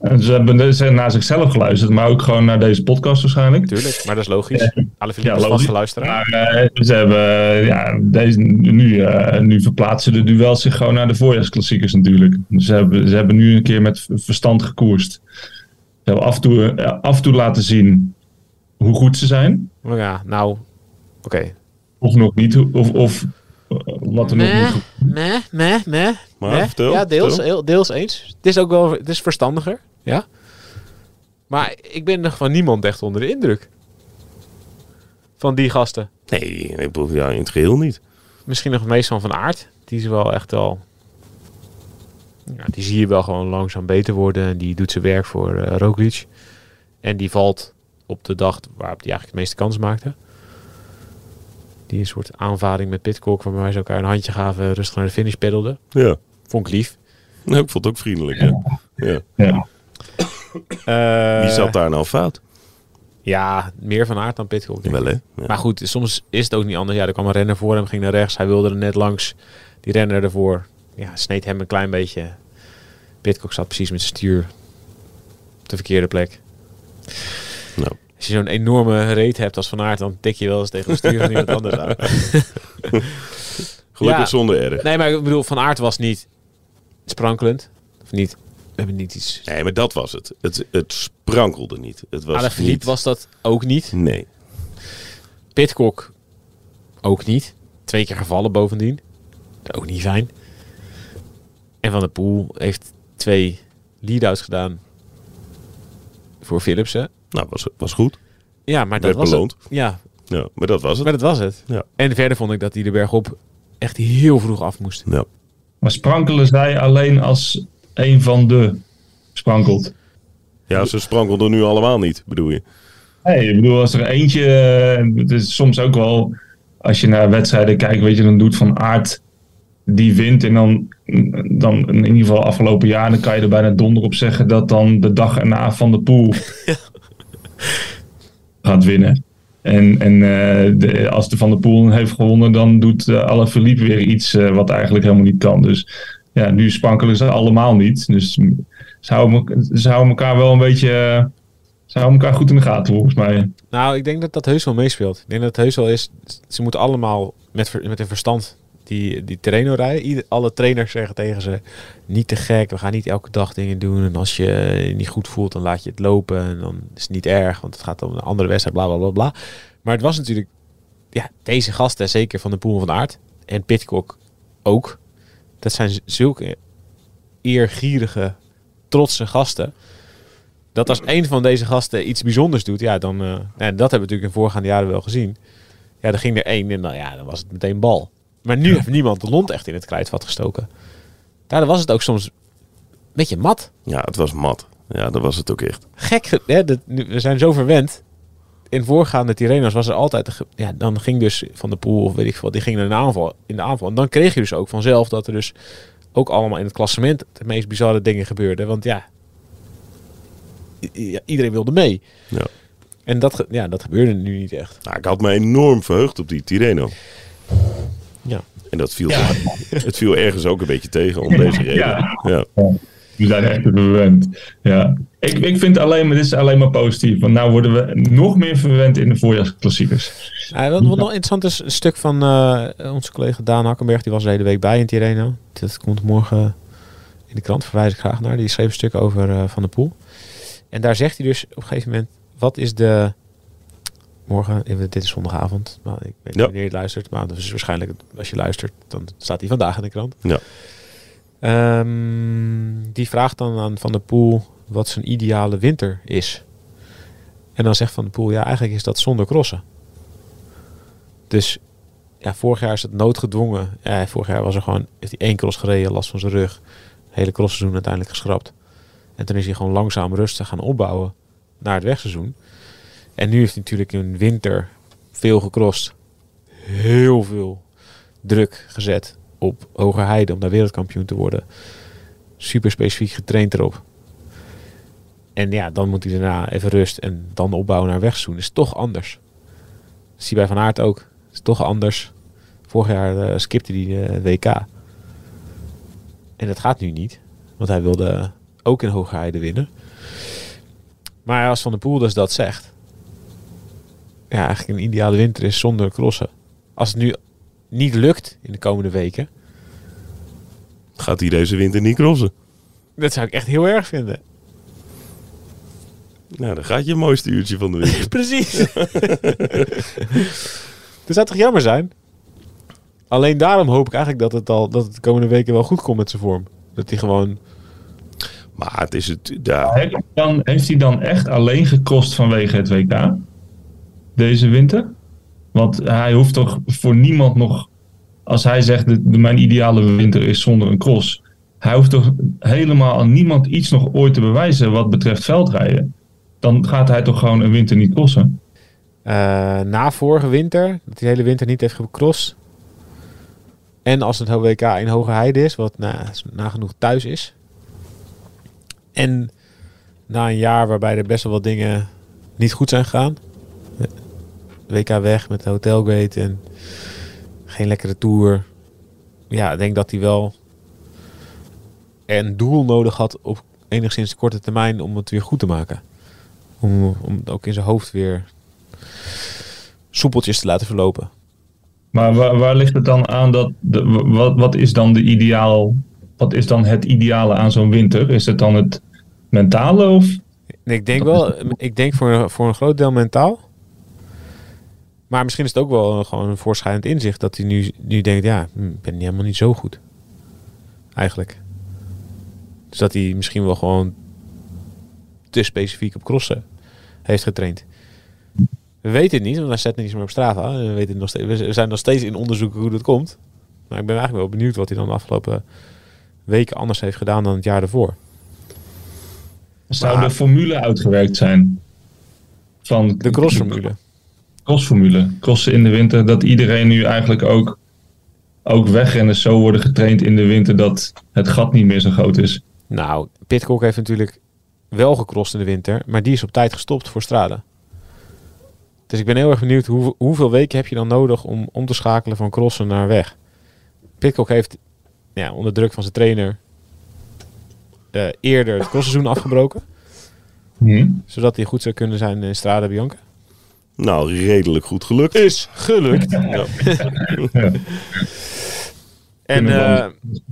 En ze hebben ze naar zichzelf geluisterd, maar ook gewoon naar deze podcast waarschijnlijk. Tuurlijk, maar dat is logisch. Alaphilippe Ja, is logisch. luisteraar. Maar eh, ze hebben, ja, deze, nu, eh, nu verplaatsen de duels zich gewoon naar de voorjaarsklassiekers natuurlijk. Ze hebben, ze hebben nu een keer met verstand gekoerst. Ze hebben af en toe, eh, af en toe laten zien hoe goed ze zijn. Ja, nou, oké. Of nog niet, of, of eh, wat er nog meh, meh, meh. Maar meh. vertel, ja, deels, vertel. deels eens. Het is ook wel, het is verstandiger, ja. Maar ik ben nog van niemand echt onder de indruk. Van die gasten. Nee, ik bedoel, ja, in het geheel niet. Misschien nog het meest van Van Aert. Die is wel echt wel... Ja, die zie je wel gewoon langzaam beter worden. En die doet zijn werk voor eh Roglic. En die valt op de dag waarop hij eigenlijk de meeste kans maakte. Die een soort aanvaring met Pitcock, waarbij ze elkaar een handje gaven, rustig naar de finish peddelden. Ja, Vond ik lief. Nou, ik vond het ook vriendelijk. Ja. Ja. Ja. Wie Eh, zat daar nou fout? Ja, meer Van Aert dan Pitcock. Wel, hè? Ja. Maar goed, soms is het ook niet anders. Ja, er kwam een renner voor hem, ging naar rechts. Hij wilde er net langs. Die renner ervoor ja, sneed hem een klein beetje. Pitcock zat precies met zijn stuur op de verkeerde plek. Nou. Als je zo'n enorme reet hebt als Van Aert, dan tik je wel eens tegen het stuur van iemand anders aan. *laughs* Gelukkig Ja. zonder erg. Nee, maar ik bedoel, Van Aert was niet sprankelend. Of niet, we hebben niet iets... Nee, maar dat was het. Het, het sprankelde niet. Het was Alaphilippe niet... was dat ook niet. Nee. Pitcock ook niet. Twee keer gevallen bovendien. Ook niet fijn. En Van der Poel heeft twee lead-outs gedaan voor Philipsen. Nou, was, was goed. Ja, maar dat Werd was beloond. het. Ja, Ja, maar dat was het. maar dat was het. Ja. En verder vond ik dat hij de berg op echt heel vroeg af moest. Ja. Maar sprankelen zij alleen als een van de sprankelt? ja, ze sprankelden nu allemaal niet, bedoel je? Nee, ik bedoel, als er eentje. Het is soms ook wel. Als je naar wedstrijden kijkt, weet je, dan doet Van Aert. Die wint. En dan, dan in ieder geval afgelopen jaar. Dan kan je er bijna donder op zeggen. Dat dan de dag erna van de pool. *laughs* gaat winnen. En, en eh, als de Van der Poel heeft gewonnen, dan doet uh, Alaphilippe weer iets eh, wat eigenlijk helemaal niet kan. Dus ja, nu sprankelen ze allemaal niet. Dus ze houden, ze elkaar wel een beetje. eh, ze houden elkaar goed in de gaten, volgens mij. Nou, ik denk dat dat heus wel meespeelt. Ik denk dat het heus wel is. Ze moeten allemaal met, met een verstand die, die terreno rijden. Alle trainers zeggen tegen ze: niet te gek, we gaan niet elke dag dingen doen. En als je je niet goed voelt, dan laat je het lopen. En dan is het niet erg, want het gaat om een andere wedstrijd, bla bla bla bla. Maar het was natuurlijk, ja, deze gasten, zeker van de Poel van Aert en Pitcock ook. Dat zijn zulke eergierige, trotse gasten. Dat als een van deze gasten iets bijzonders doet, ja, dan. eh, nou, dat hebben we natuurlijk in voorgaande jaren wel gezien. Ja, dan ging er één en dan, ja, dan was het meteen bal. Maar nu heeft niemand de lont echt in het krijtvat gestoken. Daardoor was het ook soms een beetje mat. Ja, het was mat. Ja, dat was het ook echt. Gek, ge- hè, dat, we zijn zo verwend in voorgaande Tirreno's was er altijd... Ja, dan ging dus Van de Poel of weet ik veel wat, die ging naar de aanval, in de aanval. En dan kreeg je dus ook vanzelf dat er dus ook allemaal in het klassement de meest bizarre dingen gebeurden. Want ja, iedereen wilde mee. Ja. En dat, ja, dat gebeurde nu niet echt. Nou, ik had me enorm verheugd op die Tirreno. Ja. En dat viel, *laughs* het viel ergens ook een beetje tegen om deze reden. Ja. Ja. We zijn echt verwend. Ja. Ik, ik vind alleen maar, dit is alleen maar positief. Want nou worden we nog meer verwend in de voorjaarsklassiekers. Ja, wat, wat nog interessant is, een stuk van eh, onze collega Daan Hakkenberg, die was de hele week bij in Tirreno. Dat komt morgen in de krant, verwijs ik graag naar. Die schreef een stuk over eh, Van der Poel. En daar zegt hij dus op een gegeven moment, wat is de... Morgen, dit is zondagavond, maar ik weet niet Ja. wanneer je het luistert. Maar dat is waarschijnlijk, als je luistert, dan staat hij vandaag in de krant. Ja. Ehm, die vraagt dan aan Van der Poel wat zijn ideale winter is. En dan zegt Van der Poel, ja, eigenlijk is dat zonder crossen. Dus ja, vorig jaar is het noodgedwongen. Ja, vorig jaar was er gewoon, heeft hij één cross gereden, last van zijn rug. Hele crossseizoen uiteindelijk geschrapt. En toen is hij gewoon langzaam rustig gaan opbouwen naar het wegseizoen. En nu heeft hij natuurlijk in winter veel gecrossed. Heel veel druk gezet op Hogerheide om daar wereldkampioen te worden. Super specifiek getraind erop. En ja, dan moet hij daarna even rust en dan opbouwen naar wegseizoen. Is toch anders. Zie bij Van Aert ook. Is toch anders. Vorig jaar eh, skipte hij de WK. En dat gaat nu niet. Want hij wilde ook in Hogerheide winnen. Maar als Van der Poel dus dat zegt. Ja, eigenlijk een ideale winter is zonder crossen. Als het nu niet lukt in de komende weken. Gaat hij deze winter niet crossen? Dat zou ik echt heel erg vinden. Nou, dan gaat je mooiste uurtje van de winter. *laughs* Precies. dat zou toch jammer zijn? Alleen daarom hoop ik eigenlijk dat het al dat het de komende weken wel goed komt met zijn vorm. Dat hij gewoon. Maar het is het... Ja, Heeft hij, dan, heeft hij dan echt alleen gekost vanwege het WK? Deze winter? Want hij hoeft toch voor niemand nog... Als hij zegt, dat mijn ideale winter is zonder een cross. Hij hoeft toch helemaal aan niemand iets nog ooit te bewijzen wat betreft veldrijden. Dan gaat hij toch gewoon een winter niet crossen. eh, na vorige winter, dat hij hele winter niet heeft gecrossed. En als het WK in Hoge Heide is, wat nou, nagenoeg thuis is. En na een jaar waarbij er best wel wat dingen niet goed zijn gegaan. WK weg met de hotelgate en geen lekkere tour. Ja, ik denk dat hij wel een doel nodig had op enigszins korte termijn om het weer goed te maken. Om, om het ook in zijn hoofd weer soepeltjes te laten verlopen. Maar waar, waar ligt het dan aan dat... De, wat, wat is dan de ideaal... Wat is dan het ideale aan zo'n winter? Is het dan het mentale of... Nee, ik denk wel, ik denk voor, voor een groot deel mentaal. Maar misschien is het ook wel gewoon een voorschijnend inzicht dat hij nu, nu denkt, ja, ik ben niet helemaal niet zo goed. Eigenlijk. Dus dat hij misschien wel gewoon te specifiek op crossen heeft getraind. We weten het niet, want hij zet niets meer op Strava. We, weten nog steeds, we zijn nog steeds in onderzoek hoe dat komt. Maar ik ben eigenlijk wel benieuwd wat hij dan de afgelopen weken anders heeft gedaan dan het jaar ervoor. Zou Maar- de formule uitgewerkt zijn? Van De crossformule. Crossformule. Crossen in de winter. Dat iedereen nu eigenlijk ook, ook wegrenners zo worden getraind in de winter dat het gat niet meer zo groot is. Nou, Pitcock heeft natuurlijk wel gecrossed in de winter, maar die is op tijd gestopt voor Strade. Dus ik ben heel erg benieuwd hoe, hoeveel weken heb je dan nodig om om te schakelen van crossen naar weg. Pitcock heeft ja, onder druk van zijn trainer eh, eerder het crossseizoen afgebroken, Hm? zodat hij goed zou kunnen zijn in Strade Bianca. Nou, redelijk goed gelukt. Is gelukt. Ja. *laughs* En eh,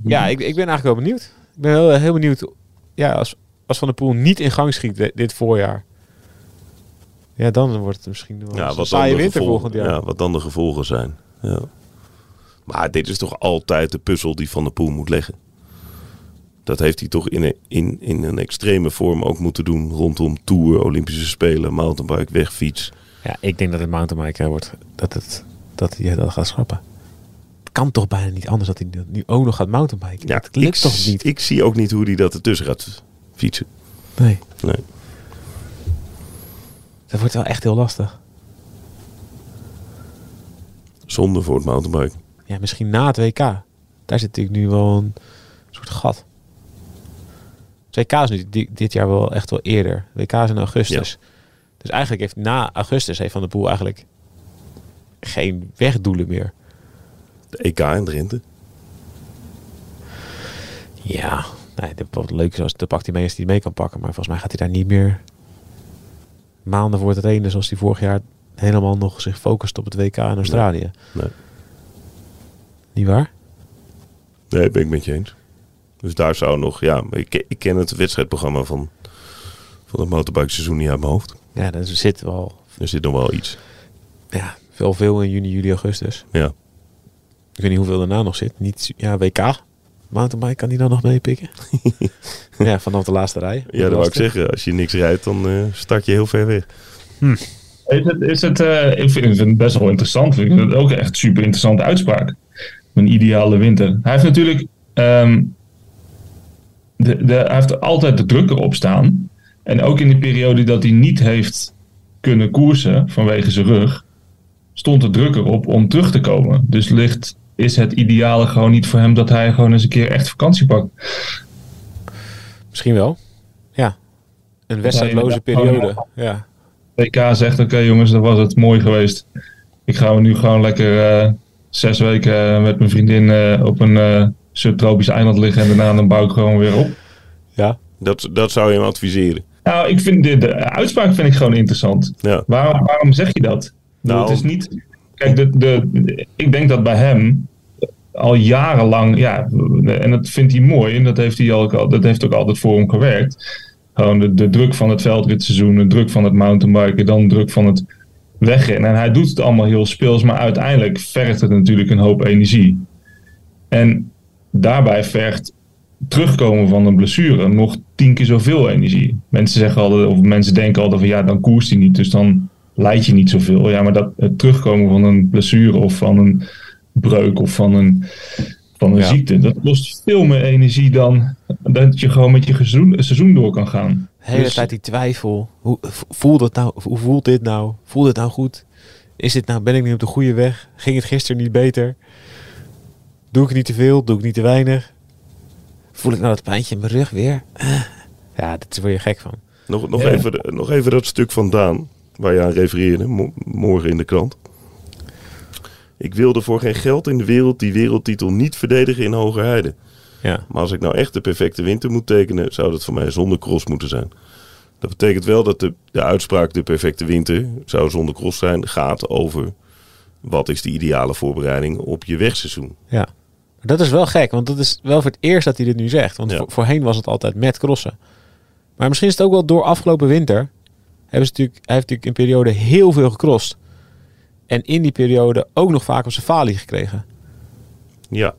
ja, ik, ik ben eigenlijk wel benieuwd. Ik ben heel, heel benieuwd. Ja, als, als Van der Poel niet in gang schiet di- dit voorjaar. Ja, dan wordt het misschien wel Ja, wat saaie dan de winter gevolgen- volgend jaar. Ja, wat dan de gevolgen zijn. Ja. Maar dit is toch altijd de puzzel die Van der Poel moet leggen. Dat heeft hij toch in een, in, in een extreme vorm ook moeten doen rondom Tour, Olympische Spelen, mountainbike, wegfiets. Ja, ik denk dat het mountainbiker wordt. Dat, het, dat hij dat gaat schrappen. Het kan toch bijna niet anders dat hij nu ook nog gaat mountainbiken. Ja, dat lukt ik, toch niet? Ik zie ook niet hoe hij dat ertussen gaat fietsen. Nee. Nee. Dat wordt wel echt heel lastig. Zonde voor het mountainbiken. Ja, misschien na het WK. Daar zit natuurlijk nu wel een soort gat. Het WK is nu di- dit jaar wel echt wel eerder. WK is in augustus. Dus eigenlijk heeft na augustus heeft Van der Poel eigenlijk geen wegdoelen meer. De EK in Drenthe. Ja, nee, de- wat leuk is, als de pakt hij mee als hij die mee kan pakken. Maar volgens mij gaat hij daar niet meer maanden voor trainen zoals hij vorig jaar helemaal nog zich focust op het WK in Australië. Nee. Niet waar? Nee, ben ik met je eens. Dus daar zou nog, ja, ik, ik ken het wedstrijdprogramma van, van het motorbike seizoen niet uit mijn hoofd. Ja, er zit wel Er zit nog wel iets. ja, veel, veel in juni, juli, augustus. Ja. Ik weet niet hoeveel daarna nog zit. Niet, ja, WK. Mountainbike kan die dan nog meepikken? *laughs* ja, vanaf de laatste rij. Ja, dat wou ik zeggen. Als je niks rijdt, dan eh, start je heel ver weg. Is het, is het, eh, ik vind ik vind het best wel interessant. Ik vind het ook echt super interessante uitspraak. Een ideale winter. Hij heeft natuurlijk. ehm, de, de, hij heeft altijd de druk erop staan. En ook in die periode dat hij niet heeft kunnen koersen vanwege zijn rug. stond de druk erop om terug te komen. Dus ligt, is het ideale gewoon niet voor hem dat hij gewoon eens een keer echt vakantie pakt. Misschien wel. Ja. Een wedstrijdloze periode. Ja. WK zegt: Oké jongens, dat was het mooi geweest. Ik ga nu gewoon lekker eh, zes weken met mijn vriendin eh, op een eh, subtropisch eiland liggen. En daarna dan bouw ik gewoon weer op. Ja. Dat, dat zou je hem adviseren. Nou, ik vind de, de uitspraak vind ik gewoon interessant. Ja. Waarom, waarom zeg je dat? Nou. Het is niet. Kijk, de, de, de- ik denk dat bij hem al jarenlang, ja, en dat vindt hij mooi en dat heeft hij ook, al, dat heeft ook altijd voor hem gewerkt. Gewoon de, de druk van het veldritseizoen, de druk van het mountainbiken, dan de druk van het wegrennen. En hij doet het allemaal heel speels, maar uiteindelijk vergt het natuurlijk een hoop energie. En daarbij vergt terugkomen van een blessure nog tien keer zoveel energie. Mensen zeggen altijd, of mensen denken altijd van ja, dan koerst hij niet, dus dan leid je niet zoveel. Ja, maar dat, het terugkomen van een blessure of van een breuk of van een, van een Ja. ziekte, dat kost veel meer energie dan dat je gewoon met je seizoen, seizoen door kan gaan. De hele Dus- tijd die twijfel. Hoe voelt het nou? Hoe voelt dit nou? Voelt het nou goed? Is dit nou, ben ik nu op de goede weg? Ging het gisteren niet beter? Doe ik niet te veel? Doe ik niet te weinig? Voel ik nou dat pijntje in mijn rug weer? Eh. Ja, dit word je gek van. Nog, nog, Ja. even, nog even dat stuk van Daan, waar je aan refereerde, mo- morgen in de krant. Ik wilde voor geen geld in de wereld die wereldtitel niet verdedigen in Hogerheide. Ja. Maar als ik nou echt de perfecte winter moet tekenen, zou dat voor mij zonder cross moeten zijn. Dat betekent wel dat de, de uitspraak de perfecte winter zou zonder cross zijn, gaat over wat is de ideale voorbereiding op je wegseizoen. Ja. Dat is wel gek, want dat is wel voor het eerst dat hij dit nu zegt. Want Ja. voor- voorheen was het altijd met crossen. Maar misschien is het ook wel door afgelopen winter. Hebben ze natuurlijk, hij heeft natuurlijk in periode heel veel gecrossed. En in die periode ook nog vaak op zijn falie gekregen. Ja,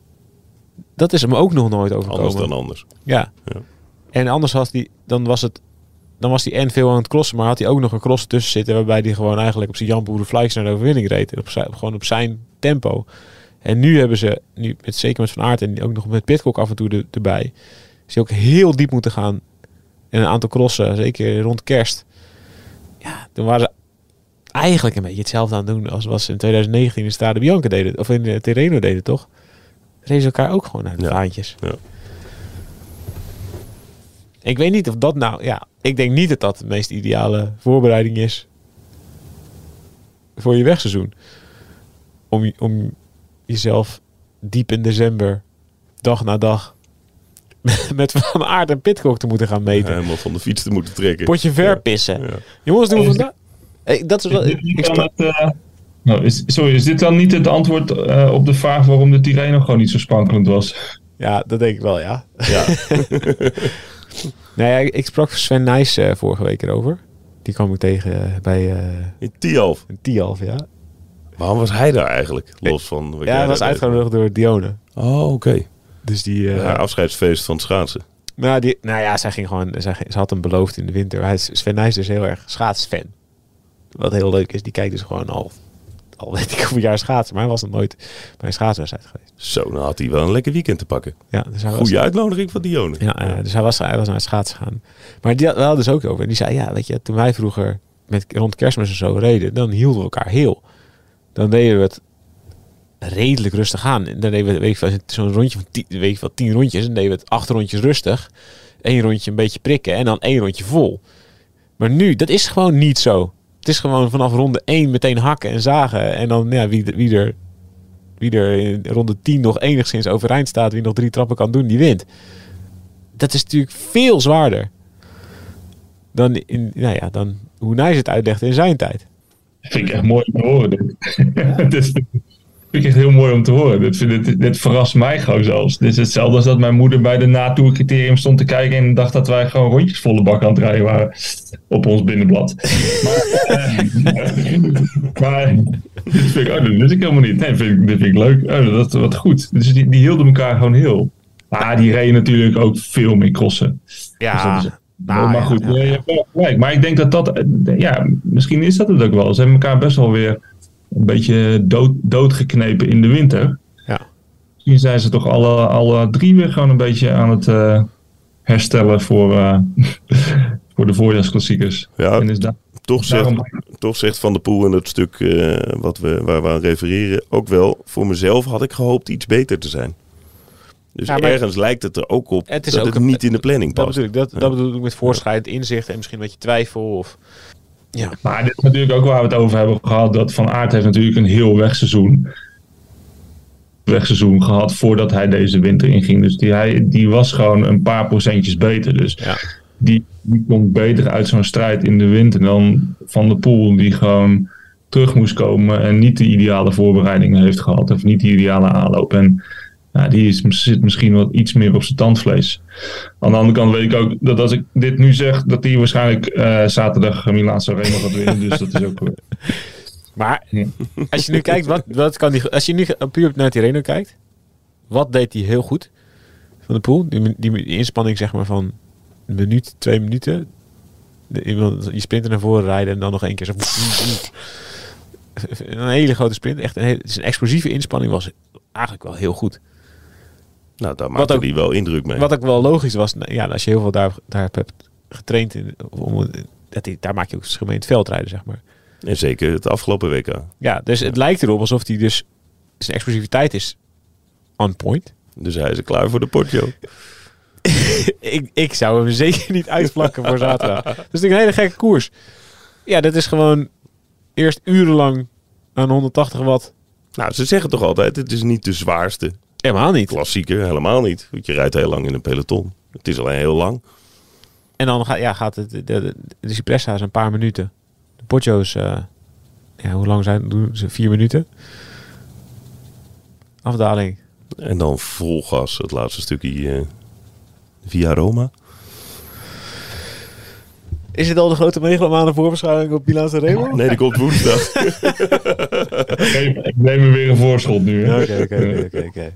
Dat is hem ook nog nooit overkomen. anders dan anders. Ja. Ja. En anders was hij, dan was het, dan was hij en veel aan het crossen, maar had hij ook nog een cross tussen zitten waarbij hij gewoon eigenlijk op zijn Jan Boer de Flikes naar de overwinning reed. Op zijn, gewoon op zijn tempo. En nu hebben ze, nu met, zeker met Van Aert en ook nog met Pitcock af en toe de- erbij, hij ook heel diep moeten gaan. En een aantal crossen, zeker rond kerst. Ja, toen waren ze eigenlijk een beetje hetzelfde aan het doen als was in 2019 in Stade Bianca deden, of in de Terreno deden, toch? Reden ze elkaar ook gewoon naar de Ja. vaantjes. Ja. Ik weet niet of dat nou, ja, ik denk niet dat dat de meest ideale voorbereiding is voor je wegseizoen. Om, om jezelf diep in december, dag na dag, *laughs* met Van Aert en Pitcock te moeten gaan meten. Helemaal van de fiets te moeten trekken. Potje verpissen. Ja. Jongens, doen we vandaag... Hey, dat is wel... Is ik het, eh, nou, is, sorry, is dit dan niet het antwoord eh, op de vraag waarom de Tirreno gewoon niet zo sprankelend was? Ja, dat denk ik wel, ja. *laughs* Ja. Ik, ik sprak Sven Nijs eh, vorige week erover. Die kwam ik tegen bij eh In Tialf. een Tialf, ja. Waarom was hij daar eigenlijk? Los van wat Ja, hij was uitgenodigd door Dione. Oh, oké. Dus die... Ja, afscheidsfeest van het schaatsen. nou, die, nou ja, zij ging gewoon... Zij, ze had hem beloofd in de winter. Hij is, Sven Nijs is heel erg schaatsfan. Wat heel leuk is, die kijkt dus gewoon al... Al weet ik hoeveel jaar schaatsen. Maar hij was nog nooit bij een schaatswedstrijd geweest. Zo, dan had hij wel een lekker weekend te pakken. Ja, dus hij was, uitnodiging van Dione. Ja, dus hij was, hij was naar het schaatsen gaan. Maar die had wel dus ook over. En die zei, ja, weet je, toen wij vroeger met, rond kerstmis en zo reden, dan hielden we elkaar heel. Dan deden we het redelijk rustig aan. En dan deden we, weet zo'n rondje van tien, weet ik veel, tien rondjes. Dan deden we het acht rondjes rustig. Eén rondje een beetje prikken en dan één rondje vol. Maar nu, dat is gewoon niet zo. Het is gewoon vanaf ronde 1 meteen hakken en zagen. En dan ja, wie, wie, er, wie er in ronde 10 nog enigszins overeind staat, wie nog drie trappen kan doen, die wint. Dat is natuurlijk veel zwaarder dan, in, nou ja, dan hoe Nijs het uitlegde in zijn tijd. Vind ik echt mooi om te horen. Dit. dus, *laughs* vind ik echt heel mooi om te horen. Dit, dit, dit verrast mij gewoon zelfs. Dit is hetzelfde als dat mijn moeder bij de natoercriterium stond te kijken en dacht dat wij gewoon rondjes volle bak aan het rijden waren op ons binnenblad. maar, *laughs* dit vind ik, oh, dat wist ik helemaal niet. Nee, vind ik, dit vind ik leuk. Oh, dat wat goed. Dus die, die hielden elkaar gewoon heel. Maar die reden natuurlijk ook veel meer crossen. Ja, dus nou, maar goed, ja, ja. je hebt wel gelijk. Maar ik denk dat dat, ja, misschien is dat het ook wel. Ze hebben elkaar best wel weer een beetje dood, doodgeknepen in de winter. Ja. Misschien zijn ze toch alle, alle drie weer gewoon een beetje aan het uh, herstellen voor, uh, *laughs* voor de voorjaarsklassiekers. Ja, en is daar, toch, zegt, toch zegt Van der Poel in het stuk uh, wat we, waar we aan refereren ook wel... voor mezelf had ik gehoopt iets beter te zijn. Dus ja, ergens lijkt het er ook op het is dat ook het een, niet in de planning past. Dat bedoel ik, dat, dat bedoel ik met voorschrijd, inzicht en misschien een beetje twijfel. Of, ja. Maar dit is natuurlijk ook waar we het over hebben gehad. Dat Van Aert heeft natuurlijk een heel wegseizoen, wegseizoen gehad voordat hij deze winter inging. Dus die, hij, die was gewoon een paar procentjes beter. Dus ja. die, die komt beter uit zo'n strijd in de winter dan Van de Poel die gewoon terug moest komen en niet de ideale voorbereidingen heeft gehad. Of niet de ideale aanloop. En ja, die is, zit misschien wat iets meer op zijn tandvlees. Aan de andere kant weet ik ook dat als ik dit nu zeg, dat hij waarschijnlijk uh, zaterdag Milaan Sanremo gaat winnen. dus dat is ook. *laughs* Maar als je nu kijkt, wat, wat kan die, als je nu puur naar Tirreno kijkt, wat deed hij heel goed van de pool? Die, die, inspanning zeg maar van een minuut, twee minuten. je sprinten naar voren rijden en dan nog één keer zo. Een hele grote sprint. Echt een, hele, een explosieve inspanning was eigenlijk wel heel goed. Nou, daar maakte hij wel indruk mee. Wat ook wel logisch was, nou ja, als je heel veel daar, daar hebt getraind, in, om, dat hij, daar maak je ook verschil mee in het veldrijden, zeg maar. En zeker het afgelopen WK. Ja, dus het lijkt erop alsof hij dus zijn explosiviteit is on point. Dus hij is er klaar voor de Portio. *laughs* ik, ik zou hem zeker niet uitvlakken voor zaterdag. *laughs* Dat is een hele gekke koers. Ja, dat is gewoon eerst urenlang aan 180 watt. Nou, ze zeggen toch altijd, het is niet de zwaarste Helemaal niet. Klassieker, helemaal niet. Want je rijdt heel lang in een peloton. Het is alleen heel lang. En dan gaat, ja, gaat het, de, de, de Cipressa is een paar minuten. De Poggio's, uh, ja, hoe lang zijn doen ze? Vier minuten. Afdaling. En dan vol gas, het laatste stukje uh, via Roma. Is het al de grote megalomane voorbeschouwing op Milaan Remo? Nee, die komt woensdag. *laughs* ik neem me weer een voorschot nu. Oké, oké, oké.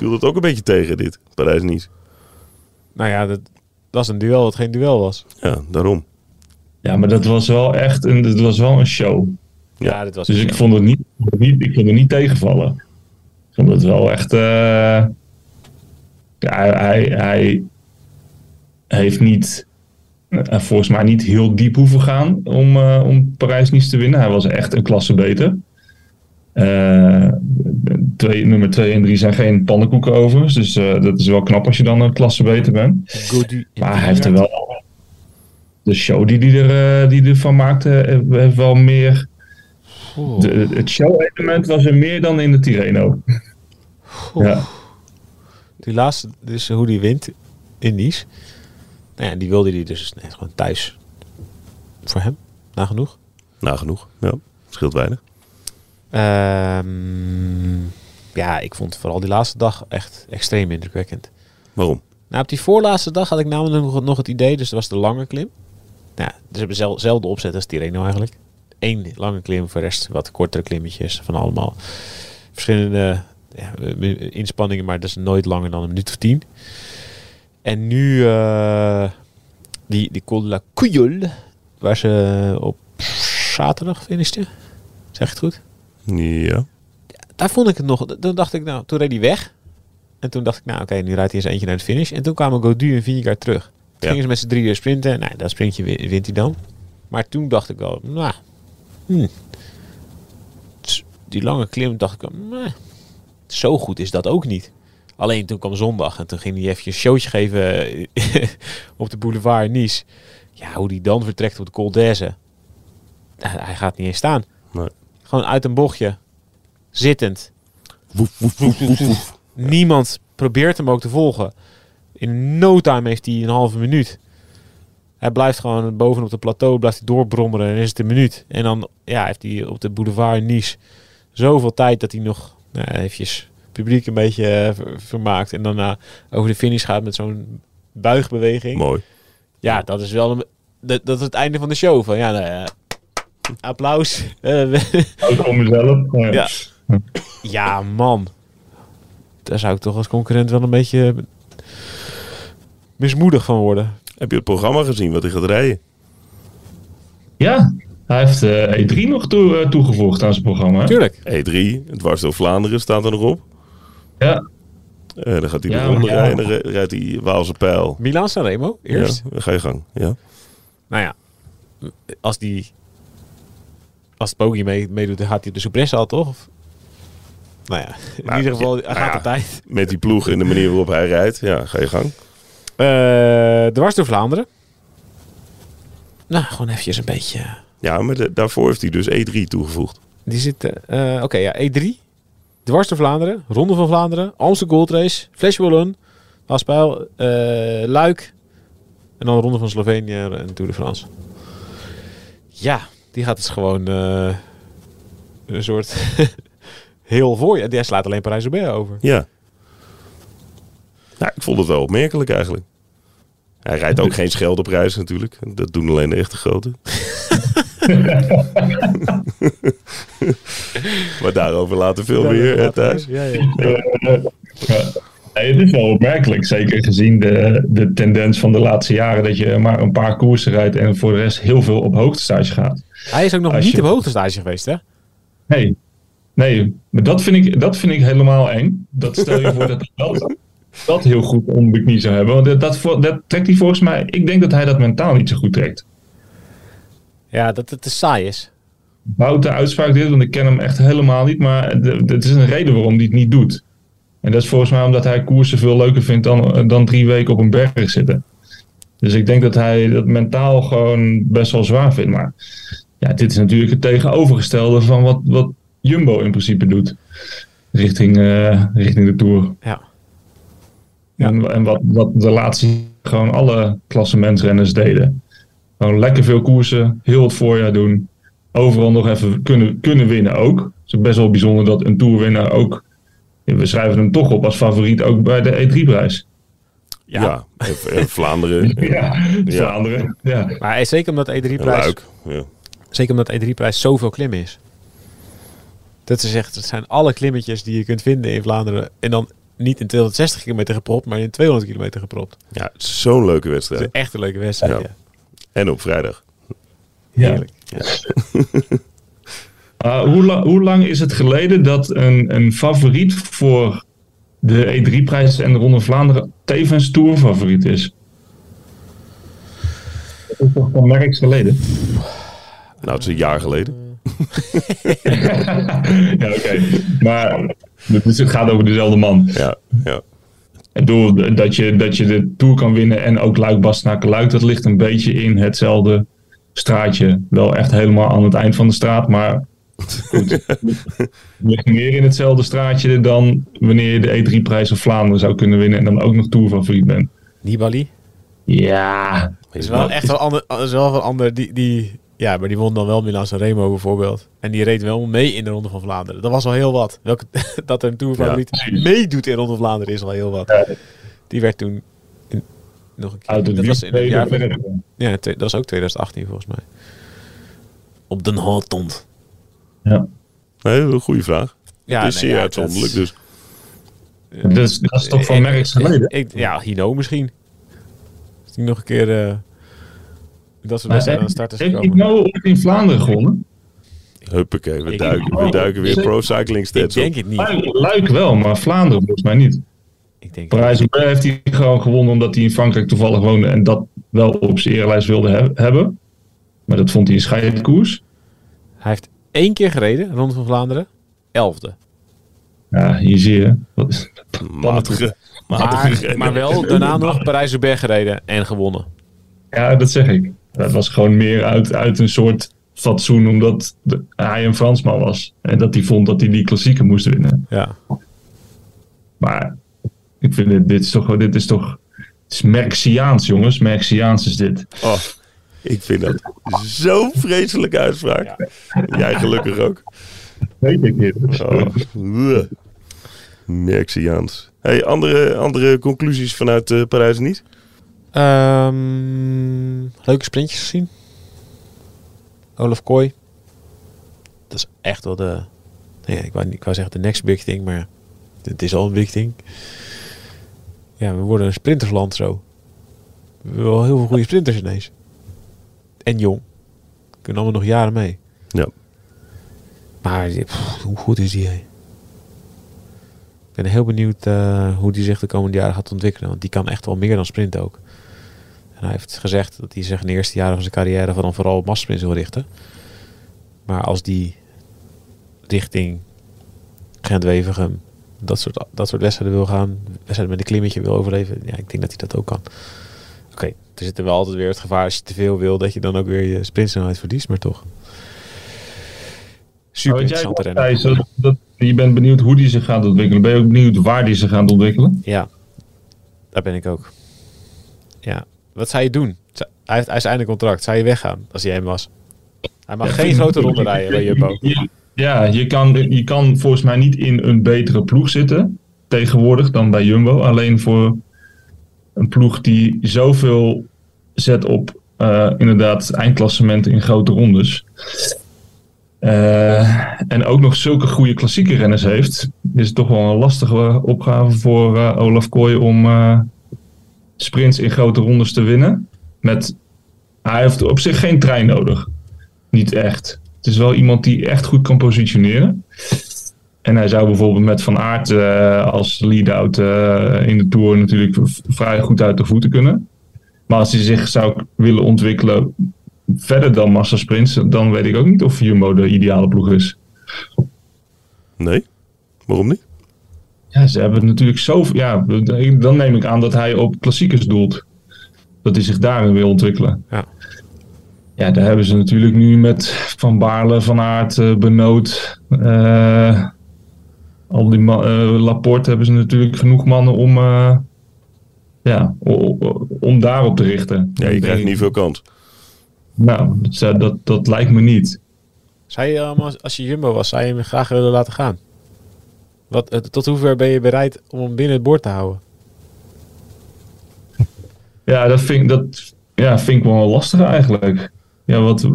Viel dat ook een beetje tegen, dit parijs niet? Nou ja, dat, was een duel wat geen duel was. Ja, daarom. Ja, maar dat was wel echt een, dat was wel een show. Ja, dit was dus ik vond, het niet, niet, ik vond het niet tegenvallen. Ik vond het wel echt... Uh, ja, hij, hij heeft niet... Uh, volgens mij niet heel diep hoeven gaan om, uh, om Parijs niet te winnen. Hij was echt een klasse beter. Uh, twee, nummer 2 en 3 zijn geen pannenkoeken overigens. Dus uh, dat is wel knap als je dan een klasse beter bent. Maar hij heeft er wel... De show die hij er, uh, die ervan maakte, heeft wel meer... De, het show-element was er meer dan in de Tirreno. ja. Die laatste, dus hoe die wint in Nice. Nou ja, die wilde hij dus nee, gewoon thuis. Voor hem, nagenoeg. Nagenoeg, ja. Scheelt weinig. Um, ja, ik vond vooral die laatste dag echt extreem indrukwekkend. Waarom? Nou, op die voorlaatste dag had ik namelijk nog, nog het idee, dus dat was de lange klim. Nou, ze hebben dezelfde opzet als Tirreno eigenlijk. Eén lange klim, voor de rest wat kortere klimmetjes van allemaal verschillende ja, inspanningen, maar dat is nooit langer dan een minuut of tien. En nu uh, die, die Col de la waar ze op zaterdag finishte. Zeg ik het goed? Ja. Daar vond ik het nog. Toen dacht ik, nou, toen reed hij weg. En toen dacht ik, nou oké, nu rijdt hij eens eentje naar de finish. En toen kwamen Godu en Vingegaard terug. Toen ja. gingen ze met z'n drieën sprinten. Nou, dat sprintje wint hij dan. Maar toen dacht ik wel, nou, hm, s- die lange klim dacht ik, meh, zo goed is dat ook niet. Alleen toen kwam zondag en toen ging hij even een showtje geven eh, *laughs* op de boulevard Nice. Ja, hoe die dan vertrekt op de Col. Eh, Hij gaat niet eens staan. Nee. Gewoon uit een bochtje. Zittend. Woef, woef, woef. Niemand probeert hem ook te volgen. In no time heeft hij een halve minuut. Hij blijft gewoon bovenop het plateau, blijft hij doorbrommeren en is het een minuut. En dan ja, heeft hij op de boulevard Nice zoveel tijd dat hij nog nou, eventjes het publiek een beetje eh, ver- vermaakt. En daarna over de finish gaat met zo'n buigbeweging. Mooi. Ja, dat is wel een, dat, dat is het einde van de show. Van, ja, nou ja, applaus. Eh, Ook voor mezelf. Ja. Ja. Ja, man. Daar zou ik toch als concurrent wel een beetje mismoedig van worden. Heb je het programma gezien wat hij gaat rijden? Ja, hij heeft eh, E3 nog toe, eh, toegevoegd aan zijn programma. hè? Tuurlijk. E3, het dwars door Vlaanderen staat er nog op. Ja, Eh, dan gaat hij Ja, de ronde rijden en dan ri- rijdt hij Waalse Pijl. Milan Sanremo, eerst. Ja, dan ga je gang. Ja. Nou ja, als die... Als mee, meedoet, dan gaat hij de Soupresse al, toch? Of- nou ja, in Nou, ieder geval, hij ja, gaat nou de tijd. Met die ploeg en de manier waarop hij rijdt. Ja, ga je gang. Eh dwars door Vlaanderen. Nou, gewoon eventjes een beetje... Ja, maar de- daarvoor heeft hij dus E3 toegevoegd. Die zit... eh, eh, Oké, ja, E3. Dwars door Vlaanderen. Ronde van Vlaanderen. Amsterdam Gold Race. Flash Wallon. Haspijl. eh Luik. En dan de Ronde van Slovenië en Tour de France. Ja, die gaat dus gewoon eh, een soort heel voor je. Die slaat alleen Parijs-Roubaix over. Ja. Nou, ik vond het wel opmerkelijk eigenlijk. Hij rijdt ook geen Scheldeprijs natuurlijk. Dat doen alleen de echte grote. *laughs* maar daarover later veel meer thuis. Ja, ja. Ja. Nee, het is wel opmerkelijk, zeker gezien de, de tendens van de laatste jaren dat je maar een paar koersen rijdt en voor de rest heel veel op hoogtestage gaat. Hij is ook nog Als niet je- op hoogtestage geweest, hè? Nee, nee, maar dat vind ik, dat vind ik helemaal eng. Dat stel je voor dat hij dat, *laughs* dat heel goed onder de knie zou hebben. Want dat, dat, trekt hij volgens mij, ik denk dat hij dat mentaal niet zo goed trekt. Ja, dat het te saai is. Bout de uitspraak dit, want ik ken hem echt helemaal niet. Maar het is een reden waarom hij het niet doet. En dat is volgens mij omdat hij koersen veel leuker vindt dan, dan drie weken op een berg zitten. Dus ik denk dat hij dat mentaal gewoon best wel zwaar vindt. Maar ja, dit is natuurlijk het tegenovergestelde van wat, wat Jumbo in principe doet. Richting, eh, richting de Tour. Ja. Ja. En, en wat, wat de laatste gewoon alle klassementsrenners deden. Gewoon lekker veel koersen, heel het voorjaar doen. Overal nog even kunnen, kunnen winnen ook. Het is best wel bijzonder dat een toerwinnaar ook... We schrijven hem toch op als favoriet ook bij de E3-prijs. Ja, en Vlaanderen. en- *laughs* Ja, Ja. Vlaanderen. Ja. Maar hij- zeker omdat en E3-prijs Luik. Ja. Zeker omdat E3-prijs zoveel klimmen is. Dat is echt, het zijn alle klimmetjes die je kunt vinden in Vlaanderen. En dan niet in 260 kilometer gepropt, maar in 200 kilometer gepropt. ja, het is zo'n leuke Dat is wedstrijd. echt een leuke wedstrijd. Ja. Ja. En op vrijdag. Ja. Heerlijk. Ah, *laughs* hoe, la- hoe lang is het geleden dat een, een favoriet voor de E3-prijs en de Ronde van Vlaanderen tevens tourfavoriet is? Dat is toch van Merks geleden? Nou, het is een jaar geleden. *laughs* ja, oké. Maar het, het gaat over dezelfde man. Ja, ja. Ik bedoel, dat je, dat je de Tour kan winnen en ook Luik Bastenaken Luik, dat ligt een beetje in hetzelfde straatje. Wel echt helemaal aan het eind van de straat, maar goed. Het *laughs* ligt meer in hetzelfde straatje dan wanneer je de E3-prijs van Vlaanderen zou kunnen winnen en dan ook nog Tourfavoriet bent. Nibali. Ja, Is wel echt wel ander, is wel van ander. Die, die, ja, maar die won dan wel Milan Remo bijvoorbeeld. En die reed wel mee in de Ronde van Vlaanderen. Dat was al heel wat. Welke, *laughs* dat er een tourfavoriet meedoet in Ronde van Vlaanderen is al heel wat. Ja. Die werd toen in- nog een keer. dat was in het jaar van, wiel- Ja, dat was ook 2018 volgens mij. Op Den Hotond. Ja. Een goede vraag. Ja, het is nee, zeer ja, uitzonderlijk. dat is- Dus Dat is, dat is toch van ik- geleden? ja, Hino misschien. Als die nog een keer eh, dat Maar wedstrijden aan de heeft start is heeft gekomen. Hino ooit in Vlaanderen gewonnen? huppakee, we Ik- duiken, we duiken weer pro cycling Ik stats op. denk het niet. Luik, wel, maar Vlaanderen volgens mij niet. Ik denk Parijs-Roubaix heeft hij gewoon gewonnen omdat hij in Frankrijk toevallig woonde en dat wel op zijn eerlijst wilde he- hebben. Maar dat vond hij een scheidkoers. Hij heeft één keer gereden, Ronde van Vlaanderen. Elfde. Ja, hier zie je. Wat Matige, matige Maar, maar wel daarna nog Parijs-Roubaix gereden en gewonnen. Ja, dat zeg ik. Dat was gewoon meer uit, uit een soort fatsoen, omdat de- hij een Fransman was. En dat hij vond dat hij die klassieker moest winnen. Ja. Maar ik vind dit, dit is toch, dit is toch, het is Merxiaans jongens, Merxiaans is dit. Oh, ik vind dat zo'n vreselijke uitspraak. Jij gelukkig ook. Weet ik niet. Oh. Merxiaans. Hey, andere, andere conclusies vanuit eh, Parijs niet? Ehm, leuke sprintjes gezien. Olaf Kooi. Dat is echt wel de... Nee, ik, wou, niet- ik wou zeggen de next big thing, maar het is al een big thing. Ja, we worden een sprintersland zo. We hebben wel heel veel goede sprinters ineens. En jong. Kunnen allemaal nog jaren mee. Ja. Maar pff, hoe goed is die? hè? Ik ben heel benieuwd eh, hoe die zich de komende jaren gaat ontwikkelen. Want die kan echt wel meer dan sprinten ook. En hij heeft gezegd dat hij zich in de eerste jaren van zijn carrière dan vooral op massasprints wil richten. Maar als die richting Gent-Wevergem dat soort, dat soort wedstrijden wil gaan, wedstrijden met een klimmetje wil overleven, ja, ik denk dat hij dat ook kan. Oké, er zit er wel altijd weer het gevaar als je te veel wil, dat je dan ook weer je sprintsnelheid verliest, maar toch. Super interessante dat, dat, je bent benieuwd hoe die zich gaat ontwikkelen. Ben je ook benieuwd waar die zich gaat ontwikkelen? Ja, daar ben ik ook. Ja, wat zou je doen? Hij heeft, einde contract. Zou je weggaan als hij hem was? Hij mag Ja, geen grote ronde rijden bij Jumbo. Ja, je kan, je kan volgens mij niet in een betere ploeg zitten tegenwoordig dan bij Jumbo. Alleen voor een ploeg die zoveel zet op eh, inderdaad eindklassementen in grote rondes. Eh, en ook nog zulke goede klassieke renners heeft, is het toch wel een lastige opgave voor eh, Olaf Kooi om sprints in grote rondes te winnen. Met, hij heeft op zich geen trein nodig. Niet echt. Het is wel iemand die echt goed kan positioneren. En hij zou bijvoorbeeld met Van Aert eh, als lead-out eh, in de Tour natuurlijk vrij goed uit de voeten kunnen. Maar als hij zich zou willen ontwikkelen verder dan massasprints, dan weet ik ook niet of Jumbo de ideale ploeg is. Nee? Waarom niet? Ja, ze hebben natuurlijk zoveel... Ja, dan neem ik aan dat hij op klassiekers doelt. Dat hij zich daarin wil ontwikkelen. Ja. Ja, daar hebben ze natuurlijk nu met Van Baarle, Van Aert, eh, Benoot... eh, al die eh, Laporte hebben ze natuurlijk genoeg mannen om... eh, ja, om daarop te richten. Ja, je krijgt niet veel kans. Nou, dat, dat, dat lijkt me niet. Zou je, als, als je Jumbo was, zou je hem graag willen laten gaan? Wat, eh, tot hoever ben je bereid om hem binnen het boord te houden? Ja, dat vind, dat, ja, vind ik wel lastig eigenlijk. Ja, wat,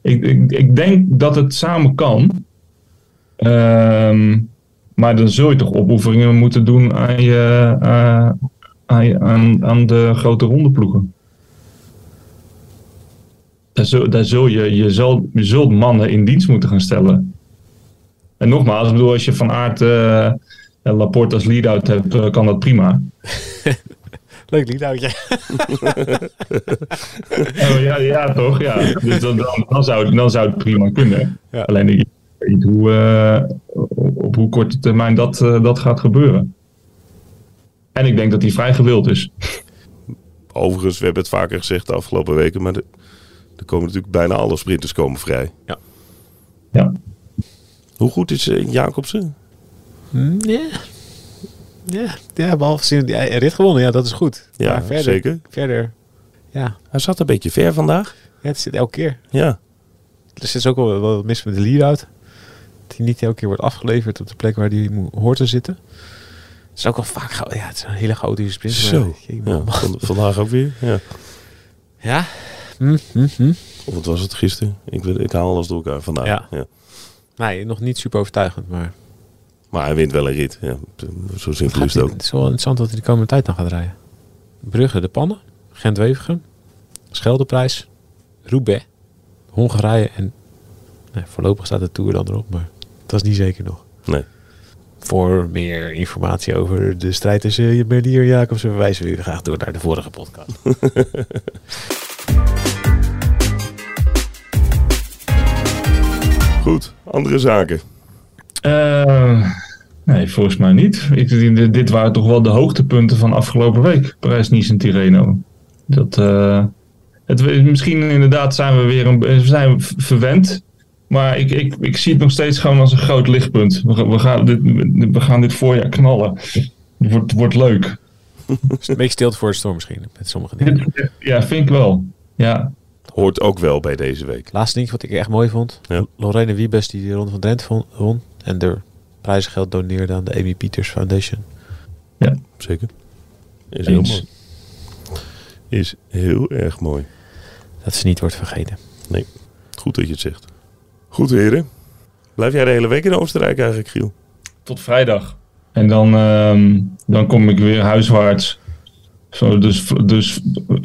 ik, ik, denk dat het samen kan. Ehm, maar dan zul je toch opofferingen moeten doen aan, je, eh, aan, je- aan, aan de grote rondeploegen. Daar zul, daar zul je, je, zal, je zult mannen in dienst moeten gaan stellen. En nogmaals, ik bedoel, als je van aard eh, Laporte als lead-out hebt, eh, kan dat prima. *laughs* Leuk liedhoutje. *laughs* Oh, ja, ja, toch? Ja. Dus dan, dan, dan, zou, het, dan zou het prima kunnen. Ja. Alleen ik weet niet hoe, eh, op, hoe korte termijn dat, eh, dat gaat gebeuren. En ik denk dat hij vrij gewild is. Overigens, we hebben het vaker gezegd de afgelopen weken, maar de- er komen natuurlijk bijna alle sprinters komen vrij. Ja. Hoe goed is eh, Jacobsen? Ja. Ja, ja behalve zien ja, een rit gewonnen. Ja, dat is goed. Ja, Maar verder, zeker. Verder, ja. Hij zat een beetje ver vandaag. ja, het zit elke keer. Ja, Er zit ook wel wat mis met de lead-out. Dat hij niet elke keer wordt afgeleverd op de plek waar hij mo- hoort te zitten. Het is ook wel vaak... Ja, het is een hele chaotische sprint. zo. Ja, vandaag ook weer. Ja. Ja. Hm, hm, hm. Of wat was het gisteren? Ik, ik haal alles door elkaar vandaag. Ja. Ja. Nee, nog niet super overtuigend, maar... Maar hij wint wel een rit. Ja, zo simpel is het ook. het is wel interessant wat hij de komende tijd dan gaat rijden. Brugge, de Pannen, Gent-Wevergem, Scheldeprijs, Roubaix, Hongarije en nee, voorlopig staat de Tour dan erop, maar dat is niet zeker nog. Nee. Voor meer informatie over de strijd tussen Merlier en Jacobsen verwijzen we u graag door naar de vorige podcast. *laughs* Goed, andere zaken. Eh, nee, volgens mij niet. Ik, dit- dit waren toch wel de hoogtepunten van afgelopen week. Parijs-Nice en Tirreno. Dat, eh, het, misschien inderdaad zijn we weer een, we zijn verwend. Maar ik, ik, ik zie het nog steeds gewoon als een groot lichtpunt. We, gaan- we, gaan, dit, we gaan dit voorjaar knallen. Het wordt, wordt leuk. Is *laughs* een beetje stilte voor de storm misschien. Met sommige dingen. Ja, vind ik wel. Ja, Hoort ook wel bij deze week. Laatste ding wat ik echt mooi vond. Ja. Lorena Wiebes die de Ronde van Drenthe won. En de prijzengeld doneerde aan de Amy Peters Foundation. Zeker. Is heel mooi. Is heel erg mooi. Dat ze niet wordt vergeten. Goed dat je het zegt. Goed heren. Blijf jij de hele week in Oostenrijk eigenlijk, Giel? tot vrijdag. En dan, ehm, dan kom ik weer huiswaarts. Zo, dus, dus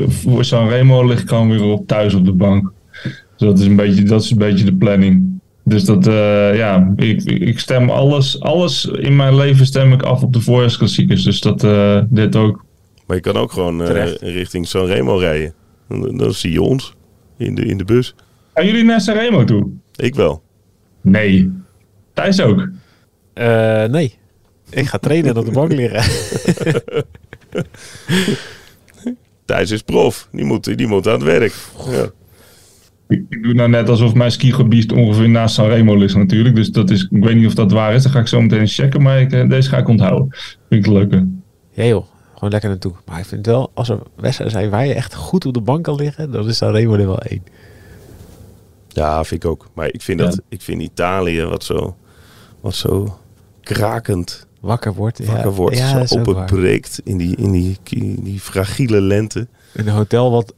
voor Sanremo lig ik gewoon weer op thuis op de bank. Dus dat is een beetje, dat is een beetje de planning. Dus dat, eh, ja, ik, ik stem alles, alles in mijn leven stem ik af op de voorjaarsklassiekers. Dus dat, eh, dit ook. Maar je kan ook gewoon eh, Terecht. richting Sanremo rijden. Dan, dan zie je ons in de, in de bus. Gaan jullie naar Sanremo toe? Ik wel. Nee. Thijs ook. Eh, nee. Ik ga trainen en op de bank liggen. *laughs* *laughs* Thijs is prof. Die moet, die moet aan het werk. Ja. Ik, ik doe nou net alsof mijn skigebied ongeveer naast Sanremo ligt natuurlijk. Dus dat is, ik weet niet of dat waar is. Dan ga ik zo meteen eens checken. Maar ik, eh, deze ga ik onthouden. Vind ik een leuke. Ja joh, gewoon lekker naartoe. Maar ik vind wel, als er wedstrijden zijn waar je echt goed op de bank kan liggen, dan is daar Remo er wel één. ja, vind ik ook. Maar ik vind, Ja. dat, ik vind Italië wat zo, wat zo krakend Wakker wordt. ja. wakker wordt. Ja, zo waar. openbreekt in die, in, die, in die fragiele lente. Een hotel wat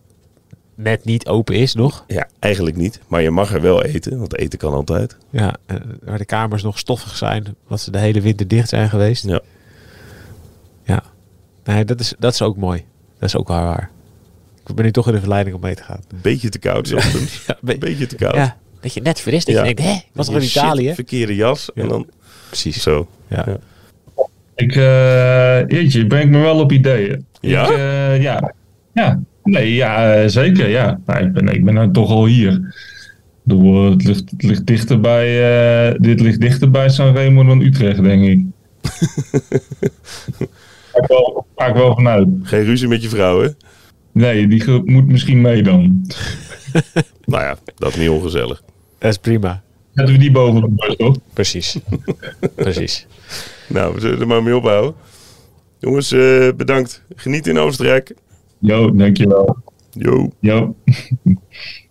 net niet open is nog. Ja, eigenlijk niet. Maar je mag er wel eten, want eten kan altijd. Ja, eh, waar de kamers nog stoffig zijn, wat ze de hele winter dicht zijn geweest. Ja. Ja. Nee, dat is, dat is ook mooi. Dat is ook wel waar. Ik ben nu toch in de verleiding om mee te gaan. Beetje te koud *laughs* soms. Ja, Een beetje te koud. ja dat je net fris dat Ja. je denkt, hè, was toch in Italië? verkeerde jas. En Ja. dan Precies. zo. Ja. Ik, eh jeetje, je brengt me wel op ideeën. Ja? Ik, eh, ja. Ja. Nee, ja, eh, zeker, ja. Nou, ik, ben, ik ben nou toch al hier. Bedoel, het ligt, het ligt dichter bij, eh, dit ligt dichter bij Sanremo dan Utrecht, denk ik. *laughs* Ga ik wel, ga ik wel vanuit. Geen ruzie met je vrouw, hè? Nee, die moet misschien mee dan. *laughs* Nou ja, dat is niet ongezellig. Dat is prima. Zetten we die boven op de bus, toch? Precies. *laughs* Precies. Nou, we zullen er maar mee ophouden. Jongens, eh, bedankt. Geniet in Oostenrijk. Jo, dankjewel. Yo. Jo. *laughs*